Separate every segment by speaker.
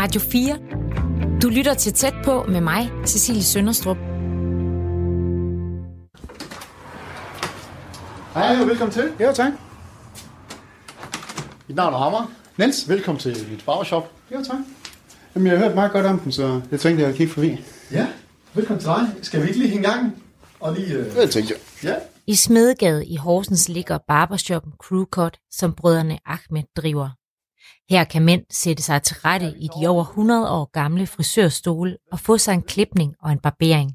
Speaker 1: Radio 4. Du lytter til tæt på med mig, Cecilie Sønderstrup.
Speaker 2: Hej og velkommen til.
Speaker 3: Ja, tak.
Speaker 2: Mit navn er Hammer.
Speaker 3: Niels?
Speaker 2: Velkommen til mit barbershop.
Speaker 3: Ja, tak. Jamen, jeg har hørt meget godt om den, så jeg tænkte, jeg ville kigge forbi.
Speaker 2: Ja, velkommen til dig. Skal vi ikke lige hænge gang? Og lige... Øh...
Speaker 3: Det tænkte jeg.
Speaker 2: Ja.
Speaker 1: I Smedegade i Horsens ligger barbershoppen Crewcut, som brødrene Ahmed driver. Her kan mænd sætte sig til rette i de over 100 år gamle frisørstole og få sig en klipning og en barbering.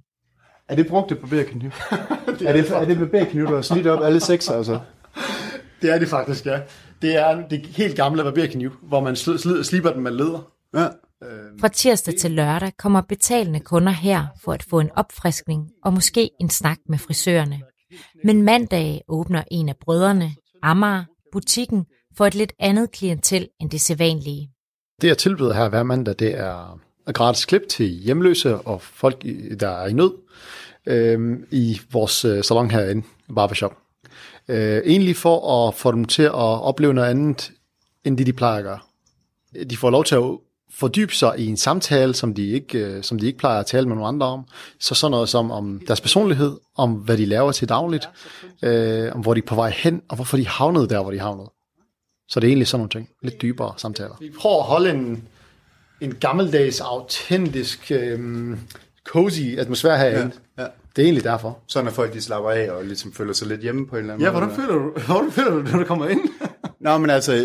Speaker 3: Er det brugte barberkniv? er, det, er det barberkniv, du har slidt op alle seks, altså?
Speaker 2: Det er det faktisk, ja. Det er det helt gamle barberkniv, hvor man sl- sl- slipper den med leder.
Speaker 3: Ja.
Speaker 1: Fra tirsdag til lørdag kommer betalende kunder her for at få en opfriskning og måske en snak med frisørerne. Men mandag åbner en af brødrene, Amager, butikken for et lidt andet klientel end det sædvanlige.
Speaker 2: Det jeg tilbyder her hver mandag, det er gratis klip til hjemløse og folk, der er i nød øh, i vores øh, salon herinde, Barbershop. Øh, egentlig for at få dem til at opleve noget andet, end det de plejer at gøre. De får lov til at fordybe sig i en samtale, som de ikke, øh, som de ikke plejer at tale med nogen andre om. Så sådan noget som om deres personlighed, om hvad de laver til dagligt, øh, om hvor de er på vej hen, og hvorfor de havnede der, hvor de havnede. Så det er egentlig sådan nogle ting. Lidt dybere samtaler. Vi prøver at holde en, en gammeldags, autentisk, øhm, cozy atmosfære herinde.
Speaker 3: Ja, ja.
Speaker 2: Det er egentlig derfor.
Speaker 3: Sådan at folk de slapper af og ligesom føler sig lidt hjemme på en eller anden
Speaker 2: Ja,
Speaker 3: måde.
Speaker 2: hvordan føler du, hvordan føler du, når du kommer ind?
Speaker 3: Nå, men altså, øh,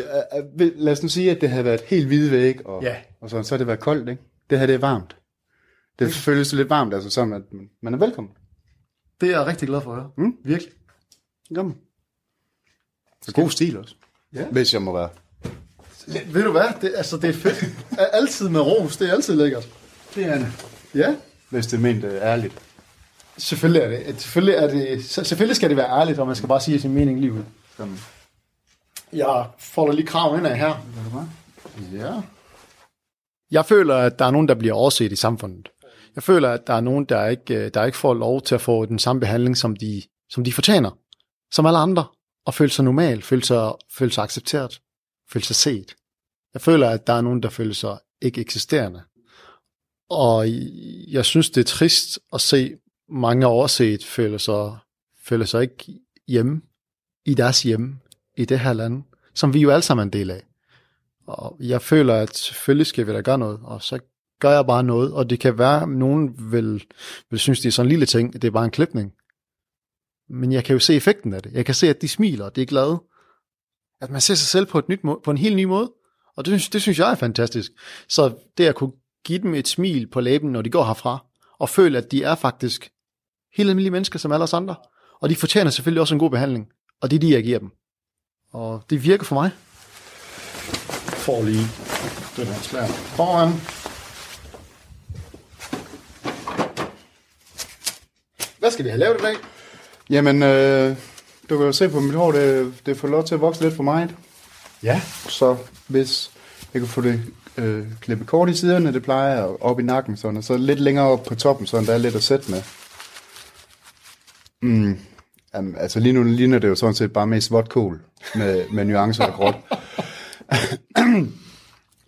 Speaker 3: øh, lad os nu sige, at det havde været helt hvide væg, og,
Speaker 2: Ja.
Speaker 3: Og sådan, så har det været koldt, ikke? Det her, det er varmt. Det føles lidt varmt, altså sådan, at man- er velkommen.
Speaker 2: Det er jeg rigtig glad for at høre.
Speaker 3: Mm.
Speaker 2: Virkelig.
Speaker 3: Kom. Så god stil også.
Speaker 2: Ja.
Speaker 3: Hvis jeg må være.
Speaker 2: Ved du hvad? Det, altså, det er fedt. altid med ros. Det er altid lækkert.
Speaker 3: Det er det.
Speaker 2: Ja.
Speaker 3: Hvis det er ment øh, ærligt.
Speaker 2: Selvfølgelig er det. Selvfølgelig, er det, så- selvfølgelig skal det være ærligt, og man skal bare sige sin mening lige ud.
Speaker 3: Sådan.
Speaker 2: Jeg folder lige kraven ind af her. Ja. Jeg føler, at der er nogen, der bliver overset i samfundet. Jeg føler, at der er nogen, der ikke, øh, der ikke får lov til at få den samme behandling, som de, som de fortjener. Som alle andre. Og føle sig normal, føle sig, føle sig accepteret, føle sig set. Jeg føler, at der er nogen, der føler sig ikke eksisterende. Og jeg synes, det er trist at se mange overset føler sig, føler sig ikke hjemme i deres hjem i det her land, som vi jo alle sammen er en del af. Og jeg føler, at selvfølgelig skal vi da gøre noget, og så gør jeg bare noget, og det kan være, at nogen vil, vil synes, det er sådan en lille ting, det er bare en klipning. Men jeg kan jo se effekten af det. Jeg kan se, at de smiler, de er glade. At man ser sig selv på, et nyt måde, på en helt ny måde. Og det, synes- det synes jeg er fantastisk. Så det at kunne give dem et smil på læben, når de går herfra, og føle, at de er faktisk helt almindelige mennesker som alle os andre. Og de fortjener selvfølgelig også en god behandling. Og det er de, jeg giver dem. Og det virker for mig. For lige den her slær foran. Hvad skal vi have lavet i dag?
Speaker 3: Jamen, øh, du kan jo se på mit hår, det, det får lov til at vokse lidt for meget.
Speaker 2: Ja.
Speaker 3: Så hvis jeg kan få det øh, klippet kort i siderne, det plejer jeg, op i nakken, sådan, og så lidt længere op på toppen, så der er lidt at sætte med. Mm. Jamen, altså lige nu ligner det jo sådan set bare mest vådt kål, med, med nuancer af gråt.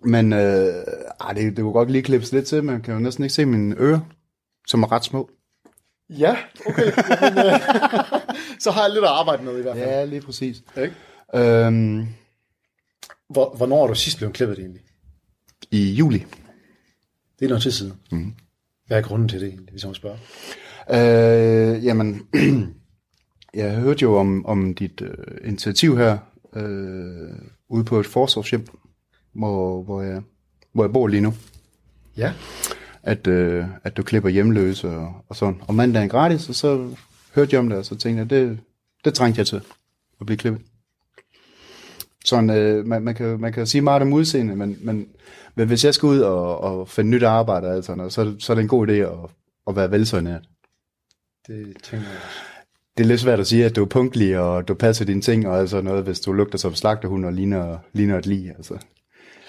Speaker 3: Men øh, ej, det, det kunne godt lige klippes lidt til, man kan jo næsten ikke se mine ører, som er ret små.
Speaker 2: Ja, okay. Jamen, øh, så har jeg lidt at arbejde med i hvert fald.
Speaker 3: Ja, lige præcis.
Speaker 2: Ikke?
Speaker 3: Øhm,
Speaker 2: Hvor, hvornår er du sidst blevet klippet egentlig?
Speaker 3: I juli.
Speaker 2: Det er noget tid siden. Mm. Hvad er grunden til det egentlig, hvis jeg må spørge?
Speaker 3: Øh, jamen, jeg hørte jo om, om dit øh, initiativ her, øh, ude på et forsvarshjem, hvor, hvor, jeg, hvor jeg bor lige nu.
Speaker 2: Ja.
Speaker 3: At, øh, at du klipper hjemløse og, og sådan. Og mandagen gratis, og så hørte jeg om det, og så tænkte jeg, det, det trængte jeg til at blive klippet. Sådan, øh, man, man, kan, man kan sige meget om udseende, men, men, men hvis jeg skal ud og, og finde nyt arbejde, og alt sådan noget, så, så er det en god idé at, at være velsøgnært.
Speaker 2: Det tænker jeg også.
Speaker 3: Det er lidt svært at sige, at du er punktlig, og du passer dine ting, og alt sådan noget, hvis du lugter som slagterhund og ligner, ligner et lig. Altså.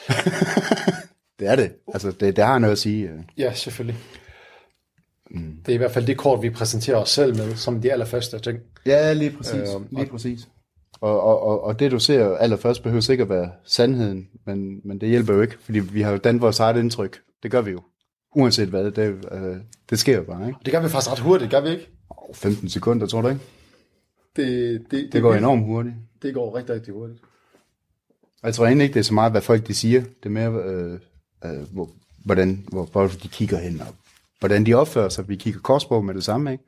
Speaker 3: det er det. Altså, det, det har noget at sige. øh.
Speaker 2: Ja, selvfølgelig. Mm. Det er i hvert fald det kort, vi præsenterer os selv med, som de allerførste ting.
Speaker 3: Ja, lige præcis.
Speaker 2: Øh,
Speaker 3: lige præcis. Og, og, og, og det du ser allerførst behøver sikkert være sandheden, men, men det hjælper jo ikke, fordi vi har jo dannet vores eget indtryk. Det gør vi jo. Uanset hvad, det, øh, det sker jo bare, ikke?
Speaker 2: Det gør vi faktisk ret hurtigt, gør vi ikke?
Speaker 3: Oh, 15 sekunder, tror du ikke?
Speaker 2: Det, det, det,
Speaker 3: Det går enormt hurtigt.
Speaker 2: Det går rigtig, rigtig hurtigt.
Speaker 3: Jeg tror egentlig ikke, det er så meget, hvad folk de siger. Det er mere, øh, øh, hvor, hvordan hvor folk de kigger hen, og hvordan de opfører sig. Vi kigger kropssprog med det samme, ikke?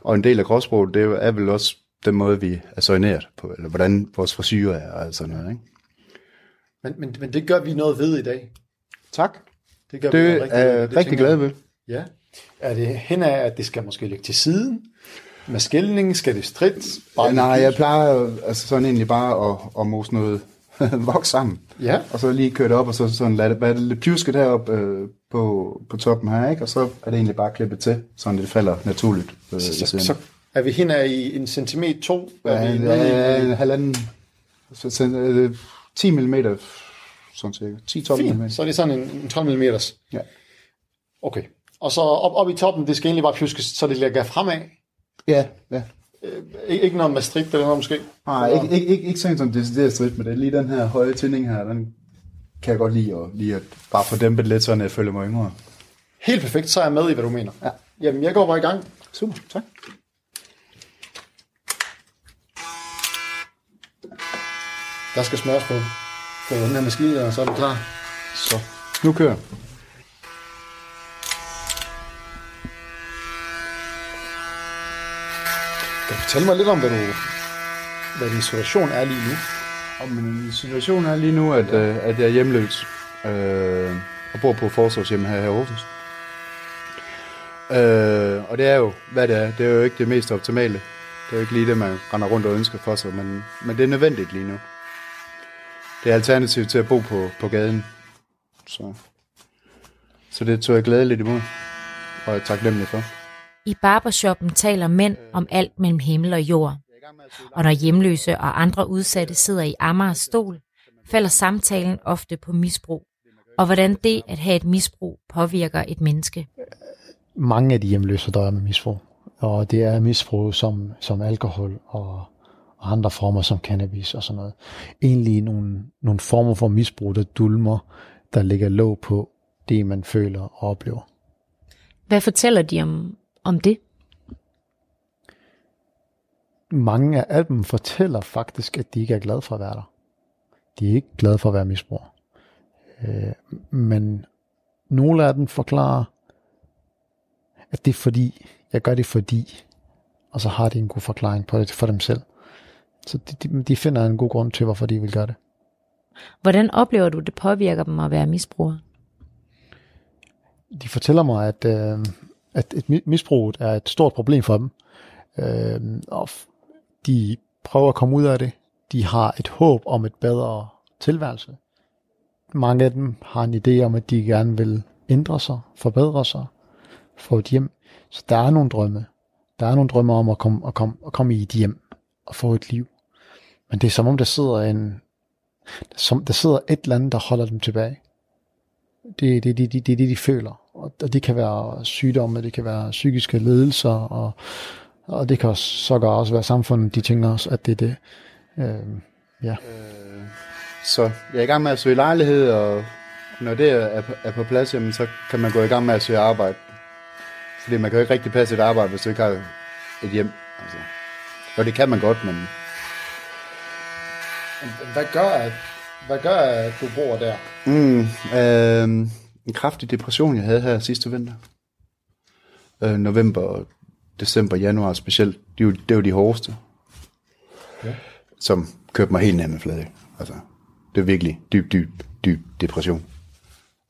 Speaker 3: Og en del af kropssproget, det er vel også den måde, vi er soigneret på, eller hvordan vores frisyrer er, og sådan noget, ikke?
Speaker 2: Men, men, men det gør vi noget ved i dag.
Speaker 3: Tak.
Speaker 2: Det gør
Speaker 3: Det
Speaker 2: vi
Speaker 3: er
Speaker 2: noget
Speaker 3: jeg rigtig glad ved.
Speaker 2: Ja. Er det hen af, at det skal måske ligge til siden? Med skældning? Skal det stridt?
Speaker 3: Ja, nej, jeg plejer altså sådan egentlig bare at, at mose noget voks sammen.
Speaker 2: Ja.
Speaker 3: Og så lige køre det op, og så sådan lade det, det lidt pjusket herop øh, på, på toppen her, ikke? Og så er det egentlig bare klippet til, sådan det falder naturligt. Øh,
Speaker 2: Så,
Speaker 3: siden.
Speaker 2: så er vi hen af i en centimeter to?
Speaker 3: Ja,
Speaker 2: Er vi i-
Speaker 3: ja, en halvanden, så, så, øh, 10 mm, sådan cirka. 10-12 mm.
Speaker 2: Så er det sådan en, en 12 mm.
Speaker 3: Ja.
Speaker 2: Okay. Og så op, op i toppen, det skal egentlig bare pjuskes, så det ligger fremad.
Speaker 3: Ja, ja.
Speaker 2: Ik- ikke noget med strik eller noget måske?
Speaker 3: Nej, ikke, ikke, ikke, ikke sådan som decideret stridt, men det er lige den her høje tænding her, den kan jeg godt lide, og lige at bare få dæmpet lidt, så jeg føler mig yngre.
Speaker 2: Helt perfekt, så er jeg med i, hvad du mener.
Speaker 3: Ja.
Speaker 2: Jamen, jeg går bare i gang.
Speaker 3: Super, tak.
Speaker 2: Der skal smøres på, på den her maskine, og så er den klar.
Speaker 3: Så, nu kører jeg.
Speaker 2: Kan du fortælle mig lidt om, hvad, du, hvad din situation er lige nu?
Speaker 3: Og min situation er lige nu, at, øh, at jeg er hjemløs øh, og bor på forsorgshjem her i Aarhus. Øh, og det er jo, hvad det er, det er jo ikke det mest optimale. Det er jo ikke lige det, man render rundt og ønsker for sig, men, men det er nødvendigt lige nu. Det er alternativ til at bo på, på gaden. Så, så det tog jeg glædeligt imod, og jeg er taknemmelig for.
Speaker 1: I barbershoppen taler mænd om alt mellem himmel og jord. Og når hjemløse og andre udsatte sidder i Amagers stol, falder samtalen ofte på misbrug. Og hvordan det at have et misbrug påvirker et menneske.
Speaker 2: Mange af de hjemløse dør med misbrug. Og det er misbrug som, som alkohol og, og andre former som cannabis og sådan noget. Egentlig nogle, nogle former for misbrug, der dulmer, der ligger låg på det, man føler og oplever.
Speaker 1: Hvad fortæller de om, om det?
Speaker 2: Mange af dem fortæller faktisk, at de ikke er glade for at være der. De er ikke glade for at være misbruger. Øh, men nogle af dem forklarer, at det er fordi, jeg gør det fordi, og så har de en god forklaring på det for dem selv. Så de, de, de finder en god grund til, hvorfor de vil gøre det.
Speaker 1: Hvordan oplever du, det påvirker dem at være misbruger?
Speaker 2: De fortæller mig, at, øh, at et misbrug misbruget er et stort problem for dem, øh, og de prøver at komme ud af det. De har et håb om et bedre tilværelse. Mange af dem har en idé om, at de gerne vil ændre sig, forbedre sig, få et hjem. Så der er nogle drømme. Der er nogle drømme om at komme, at komme, at komme i et hjem og få et liv. Men det er som om, der sidder en, som, der sidder et eller andet, der holder dem tilbage. Det er det, det, det, det, det, de føler. Og, og det kan være sygdomme, det kan være psykiske lidelser, og, og det kan også, så gør også være samfundet, de tænker også, at det er det. Øh, ja.
Speaker 3: Så jeg er i gang med at søge lejlighed, og når det er på, er på plads, jamen, så kan man gå i gang med at søge arbejde. Fordi man kan jo ikke rigtig passe et arbejde, hvis du ikke har et hjem. Altså. Og det kan man godt, men
Speaker 2: Hvad gør, at, hvad gør, at du bor der?
Speaker 3: Mm, øh, en kraftig depression, jeg havde her sidste vinter. Øh, november, december, januar specielt. Det var, det var de hårdeste.
Speaker 2: Ja.
Speaker 3: Som kørte mig helt ned med flade. Altså, det er virkelig dyb, dyb, dyb depression.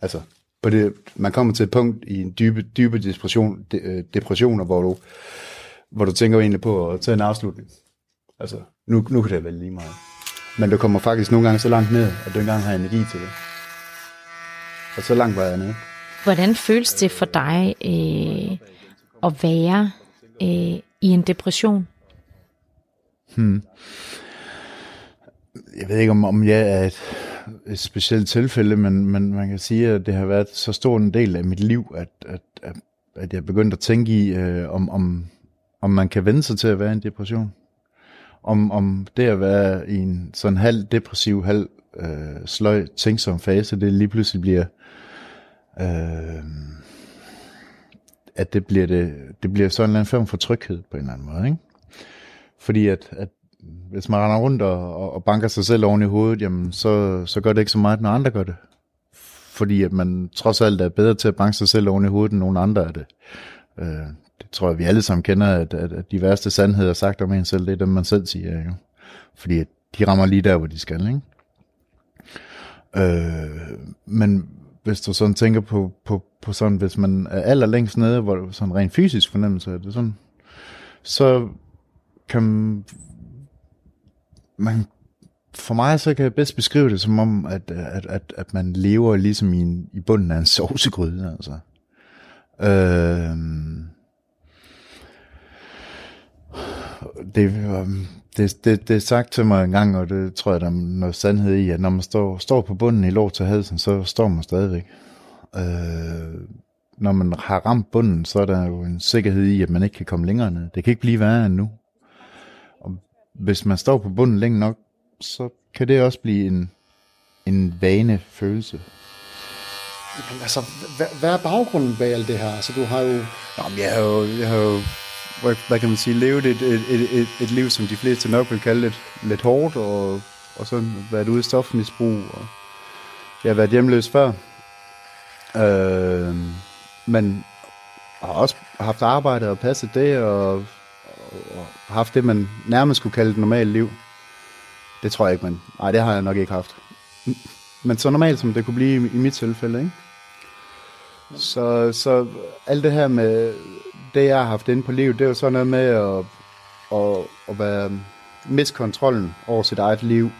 Speaker 3: Altså, på det, man kommer til et punkt i en dybe, dybe depression, de, øh, depressioner, hvor du, hvor du tænker egentlig på at tage en afslutning. Altså, nu, nu kan det være lige meget. Men du kommer faktisk nogle gange så langt ned, at du ikke engang har energi til det. Og så langt var jeg nede.
Speaker 1: Hvordan føles det for dig øh, at være øh, i en depression?
Speaker 3: Jeg ved ikke, om, om jeg er et, et specielt tilfælde, men, men man kan sige, at det har været så stor en del af mit liv, at, at, at, at jeg er begyndt at tænke i, øh, om, om, om man kan vende sig til at være i en depression om, om det at være i en sådan halv depressiv, halv øh, sløj, tænksom fase, det lige pludselig bliver, øh, at det bliver, det, det bliver sådan en eller anden form for tryghed på en eller anden måde, ikke? Fordi at, at hvis man render rundt og, og banker sig selv oven i hovedet, jamen så, så gør det ikke så meget, når andre gør det. Fordi at man trods alt er bedre til at banke sig selv oven i hovedet, end nogen andre er det. Øh, det tror jeg, vi alle sammen kender, at, at, at de værste sandheder sagt om en selv, det er dem, man selv siger. Ikke? Fordi at de rammer lige der, hvor de skal. Ikke? Øh, men hvis du sådan tænker på, på, på sådan, hvis man er allerlængst nede, hvor sådan rent fysisk fornemmelse er det sådan, så kan man, for mig så kan jeg bedst beskrive det som om, at, at, at, at man lever ligesom i, en, i bunden af en sovsegryde, altså. Øh, det, um, det, det, det er sagt til mig en gang, og det tror jeg, der er noget sandhed i, at når man står, står på bunden i lort til halsen, så står man stadigvæk. Øh, når man har ramt bunden, så er der jo en sikkerhed i, at man ikke kan komme længere ned. Det kan ikke blive værre end nu. Og hvis man står på bunden længe nok, så kan det også blive en, en vane følelse.
Speaker 2: Men altså, hvad, hvad er baggrunden bag alt det her? Altså, du har jo...
Speaker 3: Jamen, jeg har jo, jeg har jo hvad, hvad kan man sige, levet et, et, et, et, et liv, som de fleste nok vil kalde lidt, lidt hårdt, og, og så været ude i stofmisbrug, og jeg har været hjemløs før. Øh, men har også haft arbejde og passet det, og, og haft det, man nærmest skulle kalde et normalt liv. Det tror jeg ikke, man... nej, det har jeg nok ikke haft. Men så normalt, som det kunne blive i, i mit tilfælde, ikke? Så, så alt det her med det, jeg har haft inde på livet, det er jo sådan noget med at, at, at være um, miskontrollen over sit eget liv.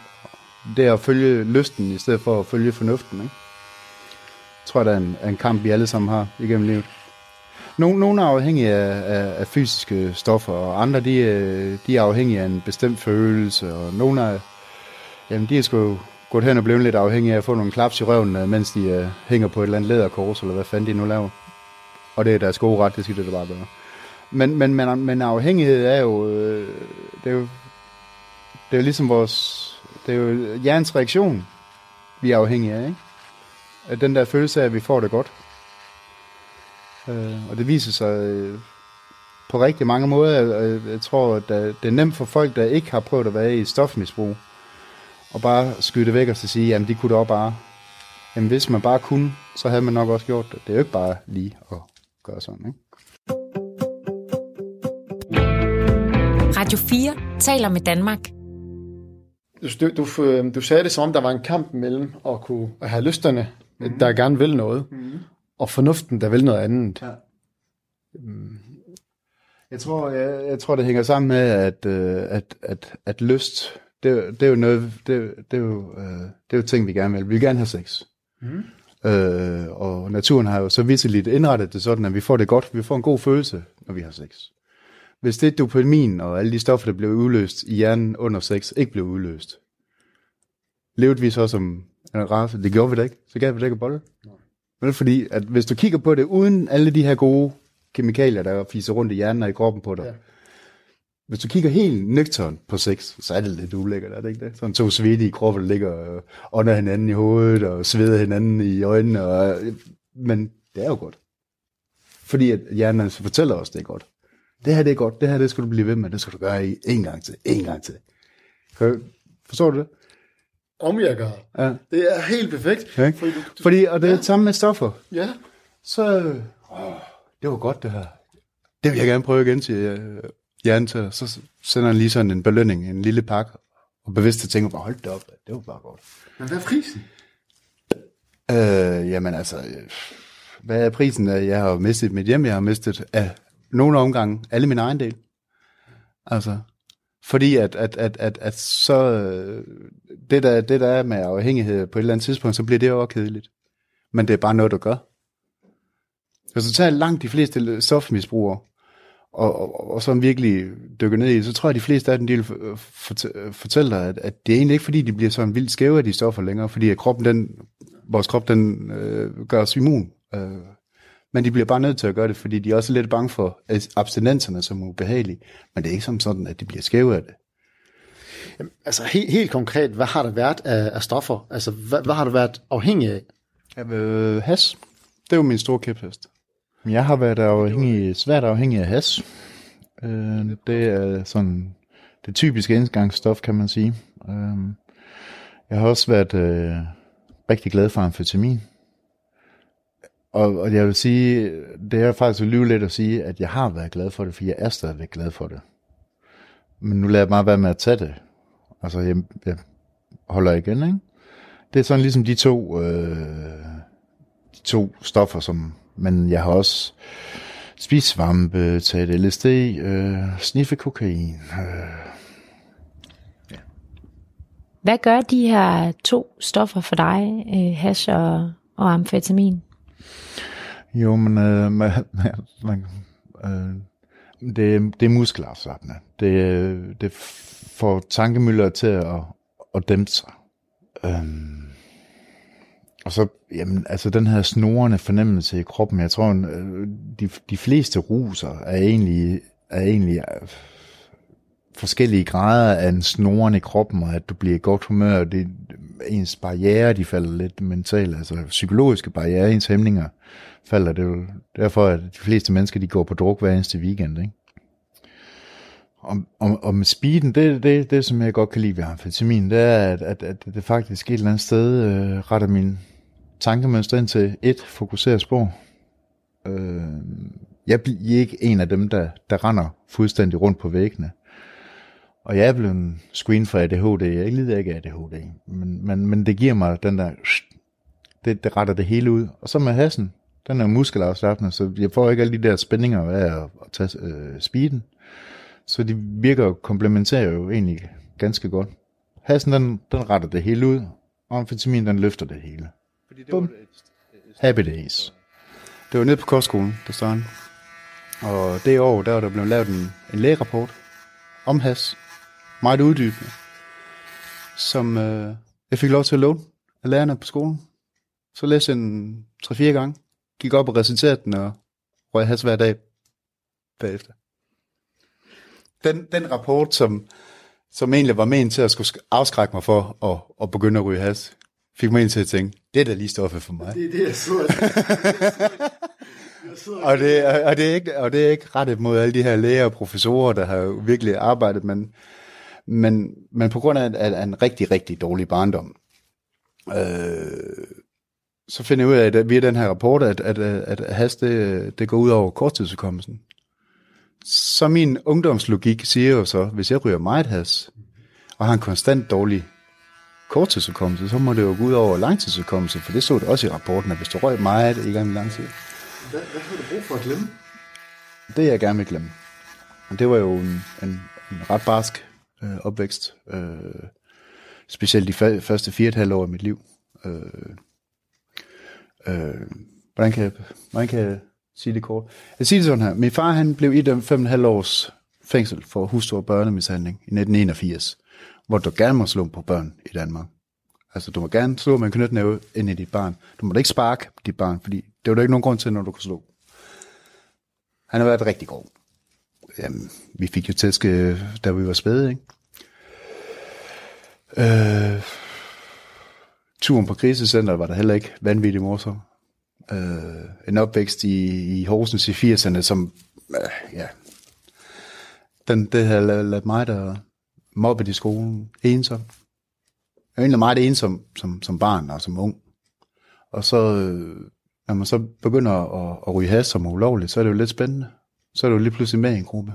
Speaker 3: Det er at følge lysten, i stedet for at følge fornuften. Ikke? Jeg tror, det er en, en kamp, vi alle sammen har igennem livet. Nogle, nogle er afhængige af, af, af fysiske stoffer, og andre de, øh, de er afhængige af en bestemt følelse, og nogle er, jamen, de er sgu gået hen og blevet lidt afhængige af at få nogle klaps i røven, øh, mens de uh, hænger på et eller andet læderkors, eller hvad fanden de nu laver. Og det er deres gode ret, det skal det bare gøre. Men, men, men, men afhængighed er jo, øh, det er jo, det er jo ligesom vores, det er jo hjernens reaktion, vi er afhængige af, ikke? At den der følelse af, at vi får det godt. Øh, og det viser sig øh, på rigtig mange måder. Jeg, jeg tror, at øh, det er nemt for folk, der ikke har prøvet at være i stofmisbrug, og bare skyde det væk og så sige, jamen de kunne da bare. Jamen hvis man bare kunne, så havde man nok også gjort det. Det er jo ikke bare lige at gøre sådan, ikke?
Speaker 1: Radio 4 taler med Danmark.
Speaker 2: Du, du, du sagde det som om, der var en kamp mellem at kunne at have lysterne, mm-hmm. der gerne vil noget, mm-hmm. og fornuften, der vil noget andet. Ja.
Speaker 3: Mm. Jeg tror, jeg, jeg tror, det hænger sammen med, at, øh, at, at, at lyst, det, det er jo noget, det, det, er jo, øh, det er jo ting, vi gerne vil. Vi vil gerne have sex. Mm. Øh, og naturen har jo så vidt indrettet det sådan, at vi får det godt, vi får en god følelse, når vi har sex. Hvis det dopamin og alle de stoffer, der blev udløst i hjernen under sex, ikke blev udløst, levede vi så som en race? Det gjorde vi da ikke. Så gav vi da ikke bolle. Men fordi, at hvis du kigger på det, uden alle de her gode kemikalier, der fiser rundt i hjernen og i kroppen på dig, ja. Hvis du kigger helt nøgtern på sex, så er det lidt ulækkert, er det ikke det? Sådan to svedte i kroppen, der ligger under hinanden i hovedet, og sveder hinanden i øjnene, og, men det er jo godt. Fordi at hjernen fortæller os, det er godt det her det er godt, det her det skal du blive ved med, det skal du gøre i en gang til, en gang til. Forstår du det?
Speaker 2: Om jeg gør. Ja. Det er helt perfekt.
Speaker 3: Okay. Fordi, du, fordi, og det er ja. samme med stoffer.
Speaker 2: Ja.
Speaker 3: Så, åh, det var godt det her. Det vil jeg gerne prøve igen til hjernen til. Så sender han lige sådan en belønning, en lille pakke, og bevidst tænker bare, hold det op, det var bare godt.
Speaker 2: Men hvad er prisen?
Speaker 3: Øh, jamen altså, hvad er prisen? Jeg har mistet mit hjem, jeg har mistet af nogle omgange alle min egen del. Altså, fordi at, at, at, at, at så, det der, det der er med afhængighed på et eller andet tidspunkt, så bliver det jo også kedeligt. Men det er bare noget, du gør. Du tager langt de fleste stofmisbrugere, og, og, og så virkelig dykker ned i så tror jeg, at de fleste af dem, de vil fortælle dig, at, at det er egentlig ikke, fordi de bliver sådan vildt skæve af de stoffer længere, fordi at kroppen, den, vores krop, den øh, gør os immun øh, men de bliver bare nødt til at gøre det, fordi de er også lidt bange for abstinenserne som ubehagelige. Men det er ikke som sådan, at de bliver skæve af det.
Speaker 2: Jamen, altså helt, helt konkret, hvad har der været af, af stoffer? Altså, hvad, hvad har du været afhængig af?
Speaker 3: Ja, øh, has, det er jo min store kæphest. Jeg har været afhængig, svært afhængig af has. Øh, det er sådan det typiske indgangsstof, kan man sige. Øh, jeg har også været øh, rigtig glad for amfetamin. Og, og jeg vil sige, det er faktisk lyve lidt at sige, at jeg har været glad for det, for jeg er stadigvæk glad for det. Men nu lader jeg bare være med at tage det. Altså, jeg, jeg holder igen, ikke? Det er sådan ligesom de to, øh, de to stoffer, som, men jeg har også spist svampe, taget LSD, øh, sniffe kokain. Øh.
Speaker 1: Hvad gør de her to stoffer for dig, øh, hash og, og amfetamin?
Speaker 3: Jo, men øh, man, man, øh, det, det er muskelafslappende. Det, det får tankemøller til at, at dæmpe sig. Øhm, og så, jamen, altså den her snorende fornemmelse i kroppen, jeg tror, øh, de, de fleste ruser er egentlig, er egentlig øh, forskellige grader af en snoren i kroppen, og at du bliver i godt humør, og det, ens barriere, de falder lidt mentalt, altså psykologiske barriere, ens hæmninger falder. Det er jo derfor, at de fleste mennesker, de går på druk hver eneste weekend, ikke? Og, og, og med speeden, det, det, det som jeg godt kan lide ved amfetamin, det er, at, at, at det faktisk et eller andet sted øh, retter min tankemønster ind til et fokuseret spor. Øh, jeg bliver ikke en af dem, der, der render fuldstændig rundt på væggene. Og jeg er blevet screen for ADHD. Jeg lider ikke af ADHD. Men, men, men det giver mig den der... Det, det retter det hele ud. Og så med hassen, den er muskelafslappende, så jeg får ikke alle de der spændinger af at, at tage øh, speeden. Så de virker komplementerer jo egentlig ganske godt. Hassen, den, den retter det hele ud, og amfetamin, den løfter det hele. Fordi det Bum. Happy days. Det var nede på kostskolen, der stod Og det år, der var der blevet lavet en, en lægerapport om has. Meget uddybende. Som øh, jeg fik lov til at låne af lærerne på skolen. Så læste jeg den 3-4 gange. Gik op og reciterede den og røg has hver dag bagefter den, den rapport, som, som egentlig var ment til at skulle afskrække mig for at, at begynde at ryge has, fik mig ind til at tænke, det er da lige stoffet for mig.
Speaker 2: Det er det, jeg sidder
Speaker 3: og, det, og, det er ikke, og det er ikke rettet mod alle de her læger og professorer, der har virkelig arbejdet, men, men, men på grund af, af en rigtig, rigtig dårlig barndom, øh, så finder jeg ud af, at via den her rapport, at, at, at, at has, det, det går ud over korttidsudkommelsen. Så min ungdomslogik siger jo så, hvis jeg ryger meget has, og har en konstant dårlig korttidsudkommelse, så må det jo gå ud over langtidsudkommelse, for det så det også i rapporten, at hvis du røg meget i gang med lang tid.
Speaker 2: Hvad, hvad har du brug for at glemme?
Speaker 3: Det jeg gerne vil glemme. Og det var jo en, en, en ret barsk øh, opvækst. Øh, specielt de første fire et halvt år af mit liv. Øh, øh, hvordan, kan jeg, hvordan kan jeg sige det kort. Jeg siger det sådan her. Min far han blev idømt 5,5 års fængsel for hustru- og børnemishandling i 1981, hvor du gerne må slå på børn i Danmark. Altså, du må gerne slå med en knytnæve ind i dit barn. Du må da ikke sparke dit barn, fordi det var der ikke nogen grund til, når du kan slå. Han har været rigtig god. Jamen, vi fik jo tæske, øh, da vi var spæde, ikke? Øh, turen på krisecenteret var der heller ikke vanvittig morsom øh, en opvækst i, i Horsens i 80'erne, som, øh, ja, den, det havde lavet mig, der mobbet i skolen, ensom. Jeg er egentlig meget ensom som, som barn og som ung. Og så, øh, når man så begynder at, at ryge has som ulovligt, så er det jo lidt spændende. Så er du lige pludselig med i en gruppe.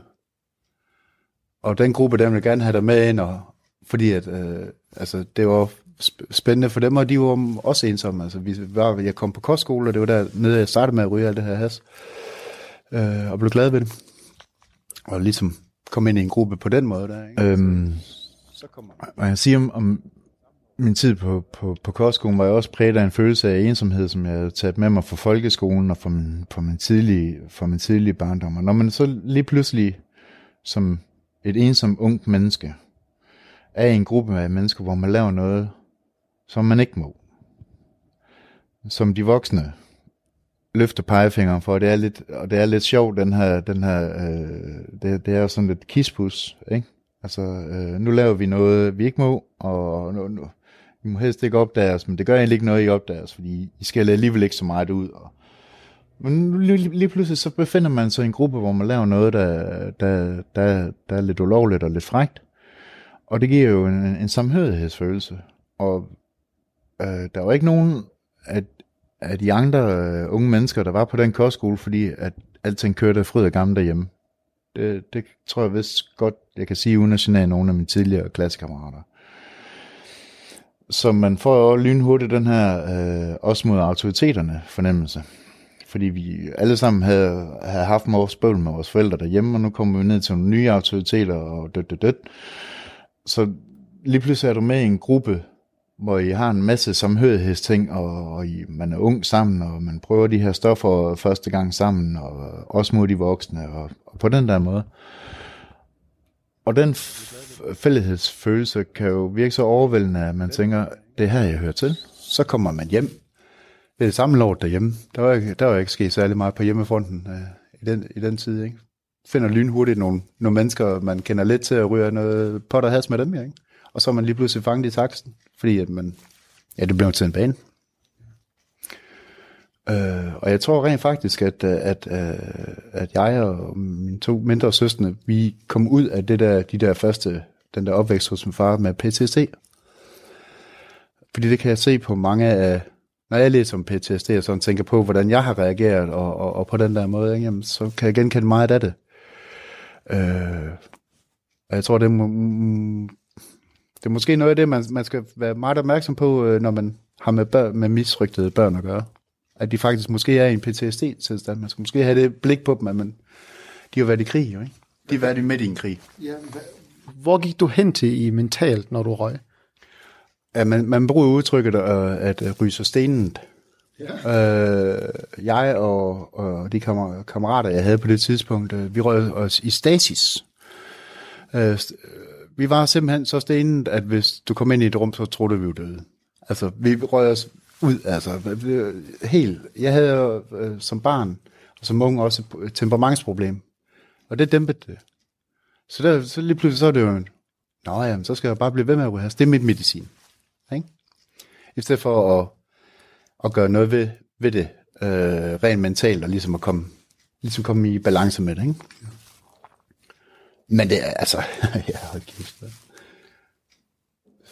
Speaker 3: Og den gruppe, der vil gerne have dig med ind, og, fordi at, øh, altså, det var spændende for dem, og de var også ensomme. Altså, vi var, jeg kom på kostskole, og det var der nede, jeg startede med at ryge alt det her has, øh, og blev glad ved det. Og ligesom kom ind i en gruppe på den måde der. Ikke? Øhm, så kommer og jeg siger om, om min tid på, på, på kostskolen, var jeg også præget af en følelse af ensomhed, som jeg havde taget med mig fra folkeskolen og fra min, fra min, tidlige, fra min tidlige barndom. Og når man så lige pludselig som et ensom ungt menneske er i en gruppe af mennesker, hvor man laver noget, som man ikke må. Som de voksne løfte pegefingeren for, det er lidt, og det er lidt sjovt, den her, den her øh, det, det er jo sådan lidt kispus, ikke? Altså, øh, nu laver vi noget, vi ikke må, og nu, nu, vi må helst ikke opdage os, men det gør egentlig ikke noget, I opdager os, fordi I skal alligevel ikke så meget ud. Og, men nu, lige, lige pludselig så befinder man sig i en gruppe, hvor man laver noget, der, der, der, der er lidt ulovligt og lidt frægt. Og det giver jo en, en samhørighedsfølelse. Og øh, der var ikke nogen af, af de andre øh, unge mennesker, der var på den kostskole, fordi at alting kørte fryd og gammel derhjemme. Det, det tror jeg vist godt, jeg kan sige, uden at genere nogle af mine tidligere klassekammerater. Så man får jo lynhurtigt den her øh, også mod autoriteterne fornemmelse. Fordi vi alle sammen havde, havde haft vores bøvl med vores forældre derhjemme, og nu kommer vi ned til nogle nye autoriteter og dødt, dødt, dødt. Så lige pludselig er du med i en gruppe, hvor I har en masse samhørighedsting, og, og I, man er ung sammen, og man prøver de her stoffer første gang sammen, og også mod de voksne, og, og på den der måde. Og den fælleshedsfølelse kan jo virke så overvældende, at man tænker, det er her, jeg hører til. Så kommer man hjem. Det er det samme lort derhjemme. Der var, der var ikke sket særlig meget på hjemmefronten øh, i, den, i den tid. Ikke? Finder lynhurtigt nogle, nogle mennesker, man kender lidt til at ryge noget pot og has med dem. Ikke? Og så er man lige pludselig fanget i taksten, fordi at man, ja, det blev til en bane. Øh, og jeg tror rent faktisk, at, øh, at, at, at jeg og mine to mindre søstre, vi kom ud af det der, de der første, den der opvækst hos min far med PTSD. Fordi det kan jeg se på mange af, når jeg læser om PTSD og sådan tænker på, hvordan jeg har reageret, og, og, og på den der måde, ikke, jamen, så kan jeg genkende meget af det. Øh, og jeg tror, det må, det er måske noget af det, man, man skal være meget opmærksom på, øh, når man har med, børn, med misrygtede børn at gøre. At de faktisk måske er i en PTSD-tilstand. Man skal måske have det blik på dem, at man, de har været i krig, jo, ikke? De har været midt i en krig. Ja,
Speaker 2: hvor gik du hen til i mentalt, når du røg?
Speaker 3: Ja, man, man bruger udtrykket at, at øh, ryge sig stenet. Ja. Øh, jeg og, og de kammerater, jeg havde på det tidspunkt, øh, vi røg os i stasis. Øh, vi var simpelthen så stenet, at hvis du kom ind i et rum, så troede vi jo døde. Altså, vi røg os ud, altså, helt. Jeg havde øh, som barn, og som ung også et temperamentsproblem. Og det dæmpede det. Så, der, så lige pludselig så er det jo, nå jamen, så skal jeg bare blive ved med at ryge Det er mit medicin. Ikke? I stedet for at, at gøre noget ved, ved det, øh, rent mentalt, og ligesom at komme, ligesom komme i balance med det. Ikke? Men det er altså, ja, hold kæft.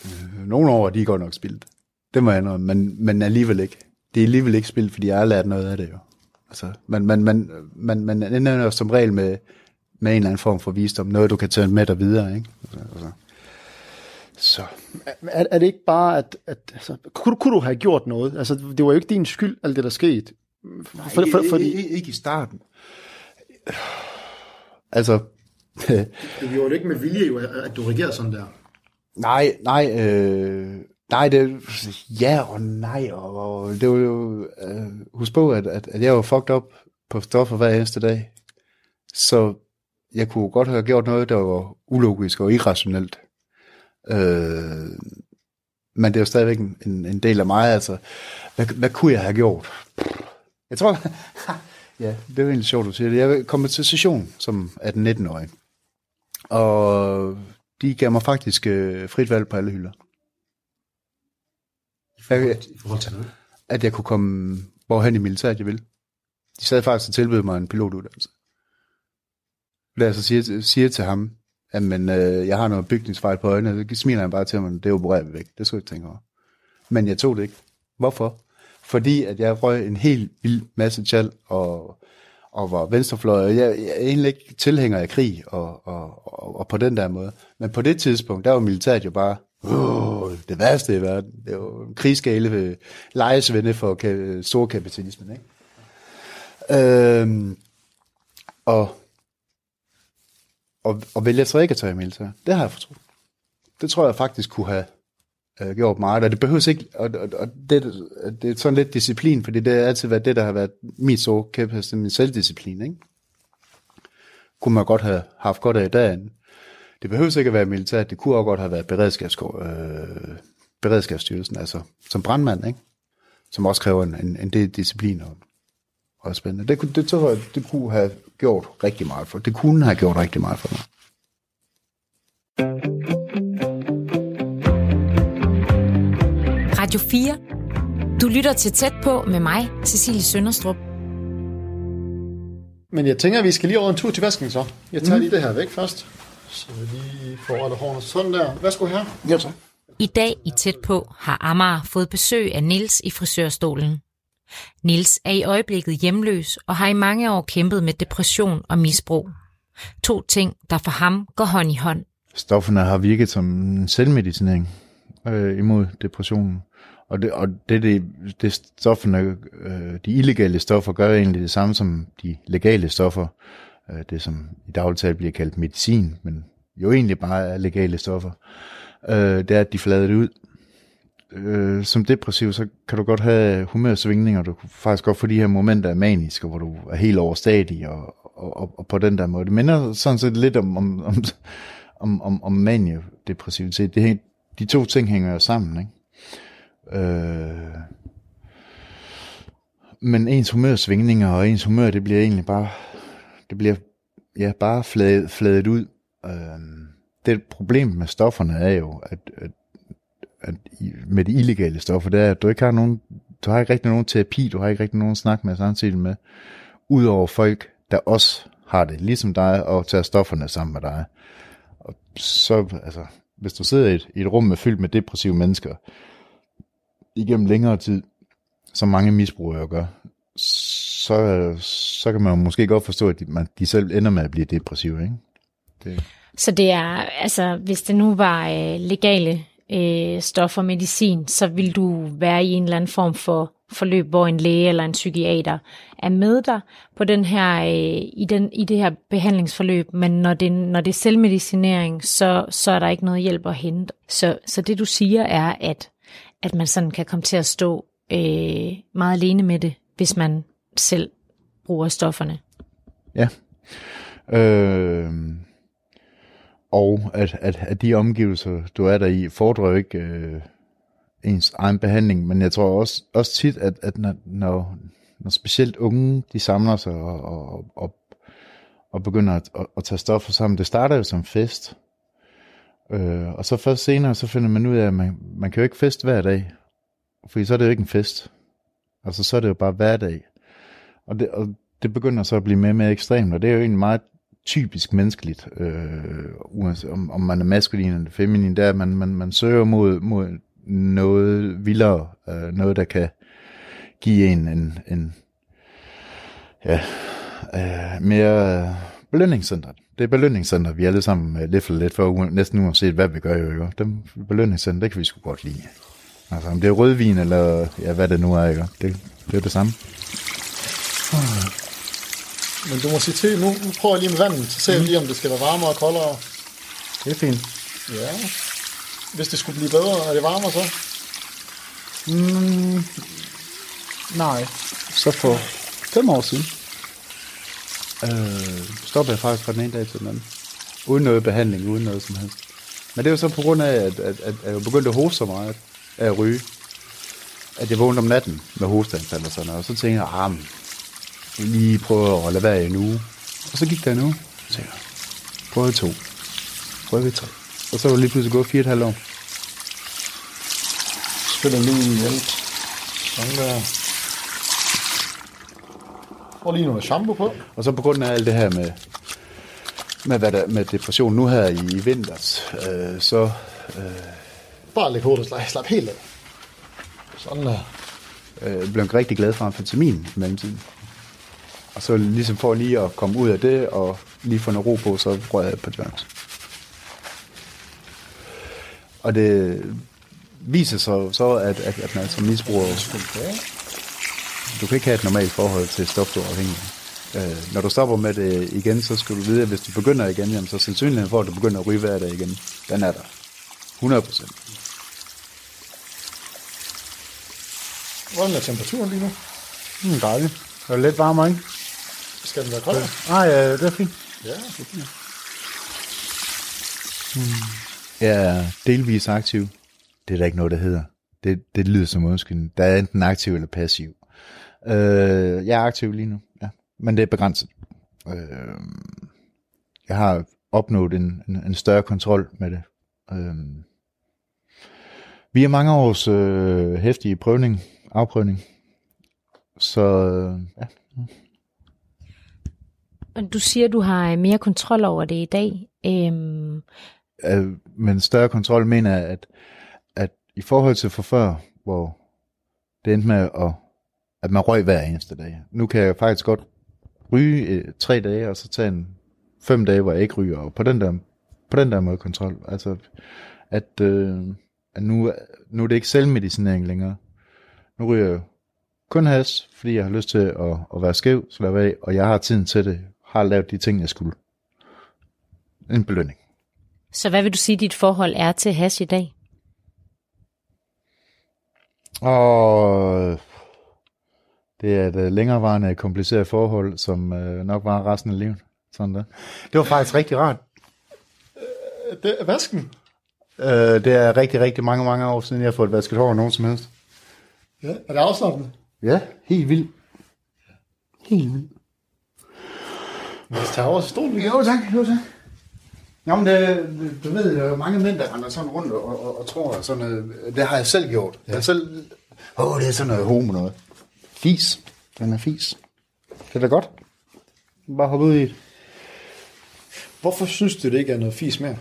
Speaker 3: Øh, nogle år, de går nok spildt. Det må jeg noget, men, men alligevel ikke. Det er alligevel ikke spildt, fordi jeg har lært noget af det jo. Altså, man, man, man, man, man ender jo som regel med, med en eller anden form for visdom. Noget, du kan tage med dig videre, ikke? Altså, altså.
Speaker 2: Så. Er, er det ikke bare, at, at altså, kunne, kunne du have gjort noget? Altså, det var jo ikke din skyld, alt det, der skete.
Speaker 3: Nej, for, for, for, ikke, ikke i starten. Altså,
Speaker 2: det gjorde det ikke med vilje, jo, at du regerede sådan der.
Speaker 3: Nej, nej, øh, nej, det, ja og nej, og, og det var jo, øh, husk på, at, at, at jeg var fucked up på stoffer hver eneste dag, så jeg kunne godt have gjort noget, der var ulogisk og irrationelt. Øh, men det er jo stadigvæk en, en del af mig, altså, hvad, hvad kunne jeg have gjort? Jeg tror, ja, det er egentlig sjovt, du siger det. Jeg kom til session som 18-19-årig. Og de gav mig faktisk øh, frit valg på alle hylder.
Speaker 2: I forhold, I forhold til noget?
Speaker 3: At jeg kunne komme hvorhen i militæret, jeg ville. De sad faktisk og tilbød mig en pilotuddannelse. Da jeg så siger, siger til ham, at men, øh, jeg har noget bygningsfejl på øjnene, så smiler han bare til mig, det opererer vi væk. Det skulle jeg ikke tænke over. Men jeg tog det ikke. Hvorfor? Fordi at jeg røg en helt vild masse tjal, og og var venstrefløj. Jeg, jeg er egentlig ikke tilhænger af krig og, og, og, og på den der måde. Men på det tidspunkt, der var militæret jo bare uh, det værste i verden. Det var en krigsgale ved lejesvende for ka- storkapitalismen. Ikke? Øhm, og, og, og vælger så ikke at tage i militæret. Det har jeg fortrudt. Det tror jeg faktisk kunne have øh, gjort meget, og det behøves ikke, og, og, og det, det er sådan lidt disciplin, fordi det har altid været det, der har været mit så kæphest, min selvdisciplin, ikke? Kunne man godt have haft godt af i dagen. Det behøves ikke at være militært, det kunne også godt have været beredskabs, øh, beredskabsstyrelsen, altså som brandmand, ikke? Som også kræver en, en, en del disciplin og, og spændende. Det, det, det tror jeg, det kunne have gjort rigtig meget for. Det kunne have gjort rigtig meget for mig.
Speaker 1: Radio 4. Du lytter til tæt på med mig, Cecilie Sønderstrup.
Speaker 2: Men jeg tænker, at vi skal lige over en tur til vasken så. Jeg tager mm. lige det her væk først. Så vi lige får rettet hårene sådan der. Værsgo her.
Speaker 3: Ja, tak.
Speaker 1: I dag i Tæt på har Amager fået besøg af Nils i frisørstolen. Nils er i øjeblikket hjemløs og har i mange år kæmpet med depression og misbrug. To ting, der for ham går hånd i hånd.
Speaker 3: Stofferne har virket som en selvmedicinering øh, imod depressionen. Og det, og det, det, det stofferne, øh, de illegale stoffer gør egentlig det samme som de legale stoffer. Øh, det som i dagligtalt bliver kaldt medicin, men jo egentlig bare er legale stoffer. Øh, det er, at de flader det ud. Øh, som depressiv, så kan du godt have humørsvingninger, du kan faktisk godt få de her momenter af maniske, hvor du er helt overstadig og, og, og, og på den der måde. Det minder sådan set lidt om, om, om, om, om, om maniodepressivitet. Det, de to ting hænger jo sammen, ikke? Øh, men ens humørsvingninger og ens humør, det bliver egentlig bare, det bliver ja, bare fladet, fladet ud. Øh, det problem med stofferne er jo, at, at, at med de illegale stoffer, det er, at du ikke har nogen, du har ikke rigtig nogen terapi, du har ikke rigtig nogen snak med samtidig med, udover folk, der også har det, ligesom dig, og tager stofferne sammen med dig. Og så, altså, hvis du sidder i et, i et rum med fyldt med depressive mennesker, igennem længere tid, som mange misbrugere gør, så, så kan man måske godt forstå, at de, man, de selv ender med at blive depressive. Ikke?
Speaker 4: Det. Så det er, altså, hvis det nu var øh, legale øh, stoffer og medicin, så vil du være i en eller anden form for forløb, hvor en læge eller en psykiater er med dig på den her, øh, i, den, i det her behandlingsforløb, men når det, når det er selvmedicinering, så, så er der ikke noget hjælp at hente. Så, så det du siger er, at at man sådan kan komme til at stå øh, meget alene med det, hvis man selv bruger stofferne.
Speaker 3: Ja. Øh, og at, at, at de omgivelser, du er der i, fordrer ikke øh, ens egen behandling, men jeg tror også, også tit, at, at når, når, når specielt unge, de samler sig og, og, og, og begynder at, at, at tage stoffer sammen, det starter jo som fest, Øh, og så først senere, så finder man ud af, at man, man kan jo ikke fest hver dag. Fordi så er det jo ikke en fest. Altså så er det jo bare hverdag. Og det, og det begynder så at blive mere og mere ekstremt, og det er jo egentlig meget typisk menneskeligt, øh, uanset om, om man er maskulin eller feminin, der man, man, man søger mod, mod noget vildere, øh, noget der kan give en en, en ja, øh, mere belønningscenter. Det er belønningscenter, vi alle sammen øh, lidt for lidt for, næsten uanset hvad vi gør jo. Ikke? Dem belønningscenter, det kan vi sgu godt lide. Altså om det er rødvin eller ja, hvad det nu er, ikke? Det, det er det samme.
Speaker 2: Men du må sige til, nu, nu prøver jeg lige med vandet, så ser jeg lige, om det skal være varmere og koldere.
Speaker 3: Det er fint.
Speaker 2: Ja. Hvis det skulle blive bedre, er det varmere så?
Speaker 3: Mm, nej. Så for fem år siden øh, stoppede jeg faktisk fra den ene dag til den anden. Uden noget behandling, uden noget som helst. Men det jo så på grund af, at, at, at, at jeg begyndte at hoste så meget af at ryge, at jeg vågnede om natten med hosteanfald og sådan noget. Og så tænkte jeg, ah, lige prøve at lade være i en uge. Og så gik der en uge. Så jeg, prøvede to. Prøvede tre. Og så var det lige pludselig gået fire og et halvt år.
Speaker 2: Spiller lige hjælp. Sådan der. Og lige noget shampoo på.
Speaker 3: Og så på grund af alt det her med, med, hvad der, med depression nu her i, i vinters, øh, så... Øh,
Speaker 2: Bare læg hovedet og slap helt af. Sådan der.
Speaker 3: Øh, blev rigtig glad for amfetamin i mellemtiden. Og så ligesom for lige at komme ud af det, og lige få noget ro på, så røg jeg på joints. Og det viser sig så, at, at, at man som misbruger du kan ikke have et normalt forhold til stof, du afhængig øh, Når du stopper med det igen, så skal du vide, at hvis du begynder igen, jamen, så sandsynligheden for, at du begynder at ryge hver dag igen, den er der. 100 procent.
Speaker 2: Hvordan er temperaturen lige nu?
Speaker 3: Mm, dejligt. Det er lidt varmere, ikke?
Speaker 2: Skal den være kold?
Speaker 3: Nej, ja, det er fint.
Speaker 2: Ja, det er fint.
Speaker 3: Hmm. Jeg er delvis aktiv. Det er der ikke noget, der hedder. Det, det lyder som undskyldning. Der er enten aktiv eller passiv. Øh, jeg er aktiv lige nu, ja. Men det er begrænset. Øh, jeg har opnået en, en, en større kontrol med det. Øhm. Vi har mange års øh, hæftige prøvning, afprøvning. Så øh, ja.
Speaker 4: Du siger, du har øh, mere kontrol over det i dag. Øhm.
Speaker 3: Øh, men større kontrol mener jeg, at, at i forhold til for før, hvor det endte med, at, at man røg hver eneste dag. Nu kan jeg faktisk godt ryge øh, tre dage, og så tage en fem dage, hvor jeg ikke ryger, og på den der, på den der måde kontrol. Altså, at, øh, at nu, nu er det ikke selvmedicinering længere. Nu ryger jeg kun has, fordi jeg har lyst til at, at være skæv, slappe af, og jeg har tiden til det, har lavet de ting, jeg skulle. En belønning.
Speaker 4: Så hvad vil du sige, dit forhold er til has i dag?
Speaker 3: Og det er et øh, længerevarende, kompliceret forhold, som øh, nok var resten af livet. Sådan der. Det var faktisk rigtig rart.
Speaker 2: Øh, det er vasken.
Speaker 3: Øh, det er rigtig, rigtig mange, mange år siden, jeg har fået vasket hår nogen som helst.
Speaker 2: Ja, er det afslappende?
Speaker 3: Ja, helt vildt. Helt vildt.
Speaker 2: Lad os tage over stolen.
Speaker 3: Jo tak, jo tak. Jamen, det, du ved, der er mange mænd, der render sådan rundt og, og, og tror, sådan noget, det har jeg selv gjort. Ja. Jeg selv, åh, oh, det er sådan noget homo noget. Fis. Den er fis. Det er da godt. Bare hoppe ud i det.
Speaker 2: Hvorfor synes du, det ikke er noget fis mere?